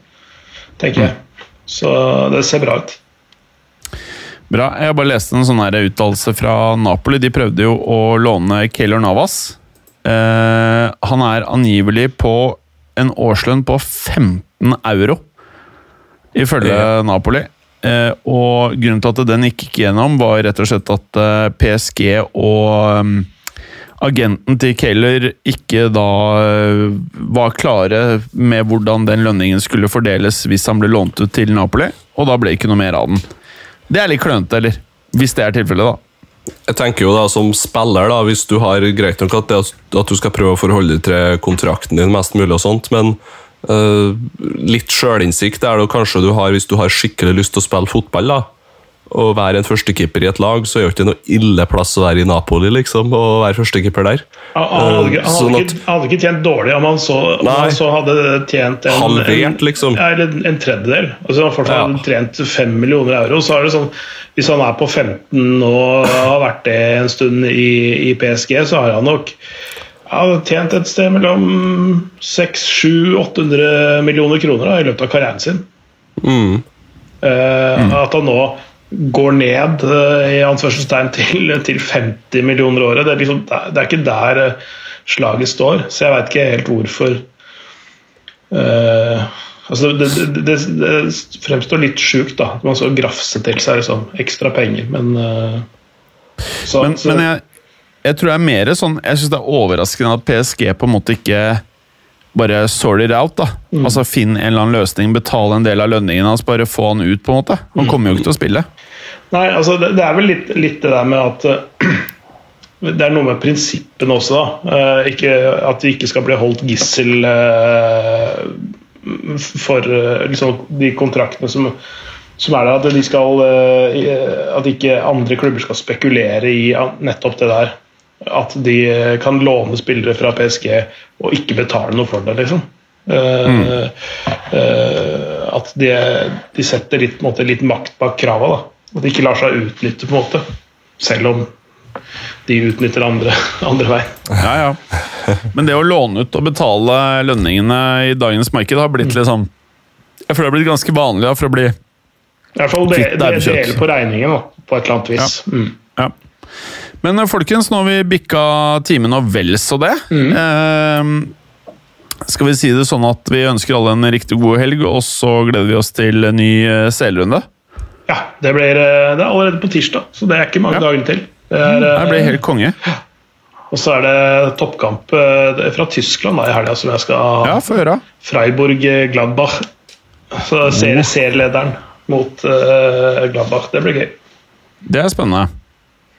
tenker jeg. Så det ser bra ut. Bra. Jeg har bare lest en sånn uttalelse fra Napoli. De prøvde jo å låne Keylor Navas. Eh, han er angivelig på en årslønn på 15 euro, ifølge Napoli. Uh, og grunnen til at den ikke gikk gjennom, var rett og slett at eh, PSG og um, agenten til Keller ikke da var klare med hvordan den lønningen skulle fordeles hvis han ble lånt ut til Napoli, og da ble det ikke noe mer av den. Det er litt klønete, eller? Hvis det er tilfellet, da. Jeg tenker jo da Som spiller, da, hvis du har greit nok at, at du skal prøve å forholde deg til kontrakten din mest mulig, og sånt, men Uh, litt sjølinnsikt er det kanskje du har hvis du har skikkelig lyst til å spille fotball. da Å være en førstekeeper i et lag, så er jo ikke noe ille plass å være i Napoli, liksom. Å være førstekeeper der. Han, hadde, ikke, han, sånn at, ikke, hadde, ikke, tjent dårlig om han så, om han så hadde tjent en, Halvert, liksom. en, en, tredjedel. Altså han fortsatt hadde trent fem millioner euro, så er det sånn Hvis han er på 15 og har vært det en stund i, i PSG, så har han nok han hadde tjent et sted mellom 600-800 millioner kroner da, i løpet av karrieren sin. Mm. Uh, At han nå går ned uh, i anførselstegn til, til 50 millioner året, det er, liksom, det er ikke der uh, slaget står. Så jeg veit ikke helt hvorfor. Altså det, det, det, fremstår litt sjukt at man skal grafse til seg liksom, ekstra penger, men så, men, så, men jeg jeg tror det er mer sånn Jeg syns det er overraskende at PSG på en måte ikke bare sort it out. da. Mm. Altså Finn en eller annen løsning, betale en del av lønningen hans, bare få han ut. på en måte. Han kommer jo ikke til å spille. Nei, altså det, det er vel litt, litt, det der med at uh, Det er noe med prinsippene også, da. Uh, ikke, at vi ikke skal bli holdt gissel uh, for liksom, de kontraktene som som er det at de skal At ikke andre klubber skal spekulere i nettopp det der at de kan låne spillere fra PSG og ikke betale noe for det, liksom. Mm. Uh, at de, de setter litt, måte, litt, makt bak krava. At de ikke lar seg utnytte, på en måte. Selv om de utnytter andre, andre vei. Ja, ja. Men det å låne ut og betale lønningene i dagens marked har blitt litt sånn Jeg føler det har blitt ganske vanlig da, for å bli I hvert fall det, det, det på regningen, da, på et eller annet vis. Ja. Mm. ja. Men eh, folkens, nå har vi bikka timen og vel så det. Mm. Eh, skal vi si det sånn at vi ønsker alle en riktig god helg, og så gleder vi oss til en ny eh, selrunde? Ja, det blir eh, det er allerede på tirsdag, så det er ikke mange ja. dager til. Det, er, det blir helt konge. Og så er det toppkamp fra Tyskland da, i helga som jeg skal Ja, få høre. Freiburg-Gladbach. Så serielederen mot uh, Gladbach. Det blir gøy. Det er spennende.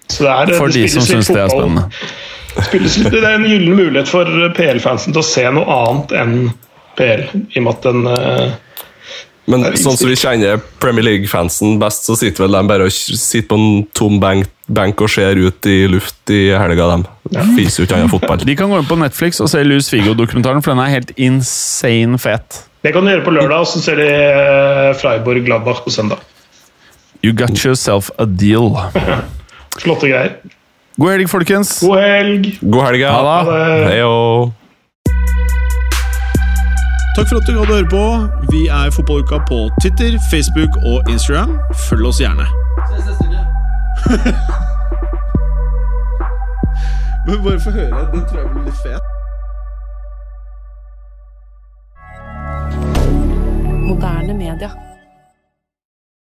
Så det er, for det de som syns det er spennende. Litt, det er en gyllen mulighet for PL-fansen til å se noe annet enn PL, i og med at den uh, men sånn som vi kjenner Premier League-fansen best, så sitter vel de bare og sitter på en tom benk, benk og ser ut i luft i helga. De ja. fiser jo ikke annen fotball. De kan gå inn på Netflix og se Louis Figo-dokumentaren, for den er helt insane fet. Det kan du gjøre på lørdag, og så ser de eh, Freiburg Gladbach på søndag. You got yourself a deal. Flotte greier. God helg, folkens. God helg. God helg, ja. Ha det. Takk for at du hadde høre på. Vi er Fotballuka på Twitter, Facebook og Instagram. Følg oss gjerne. Ses neste uke. Men bare få høre. Den tror jeg blir litt fet. Moderne media.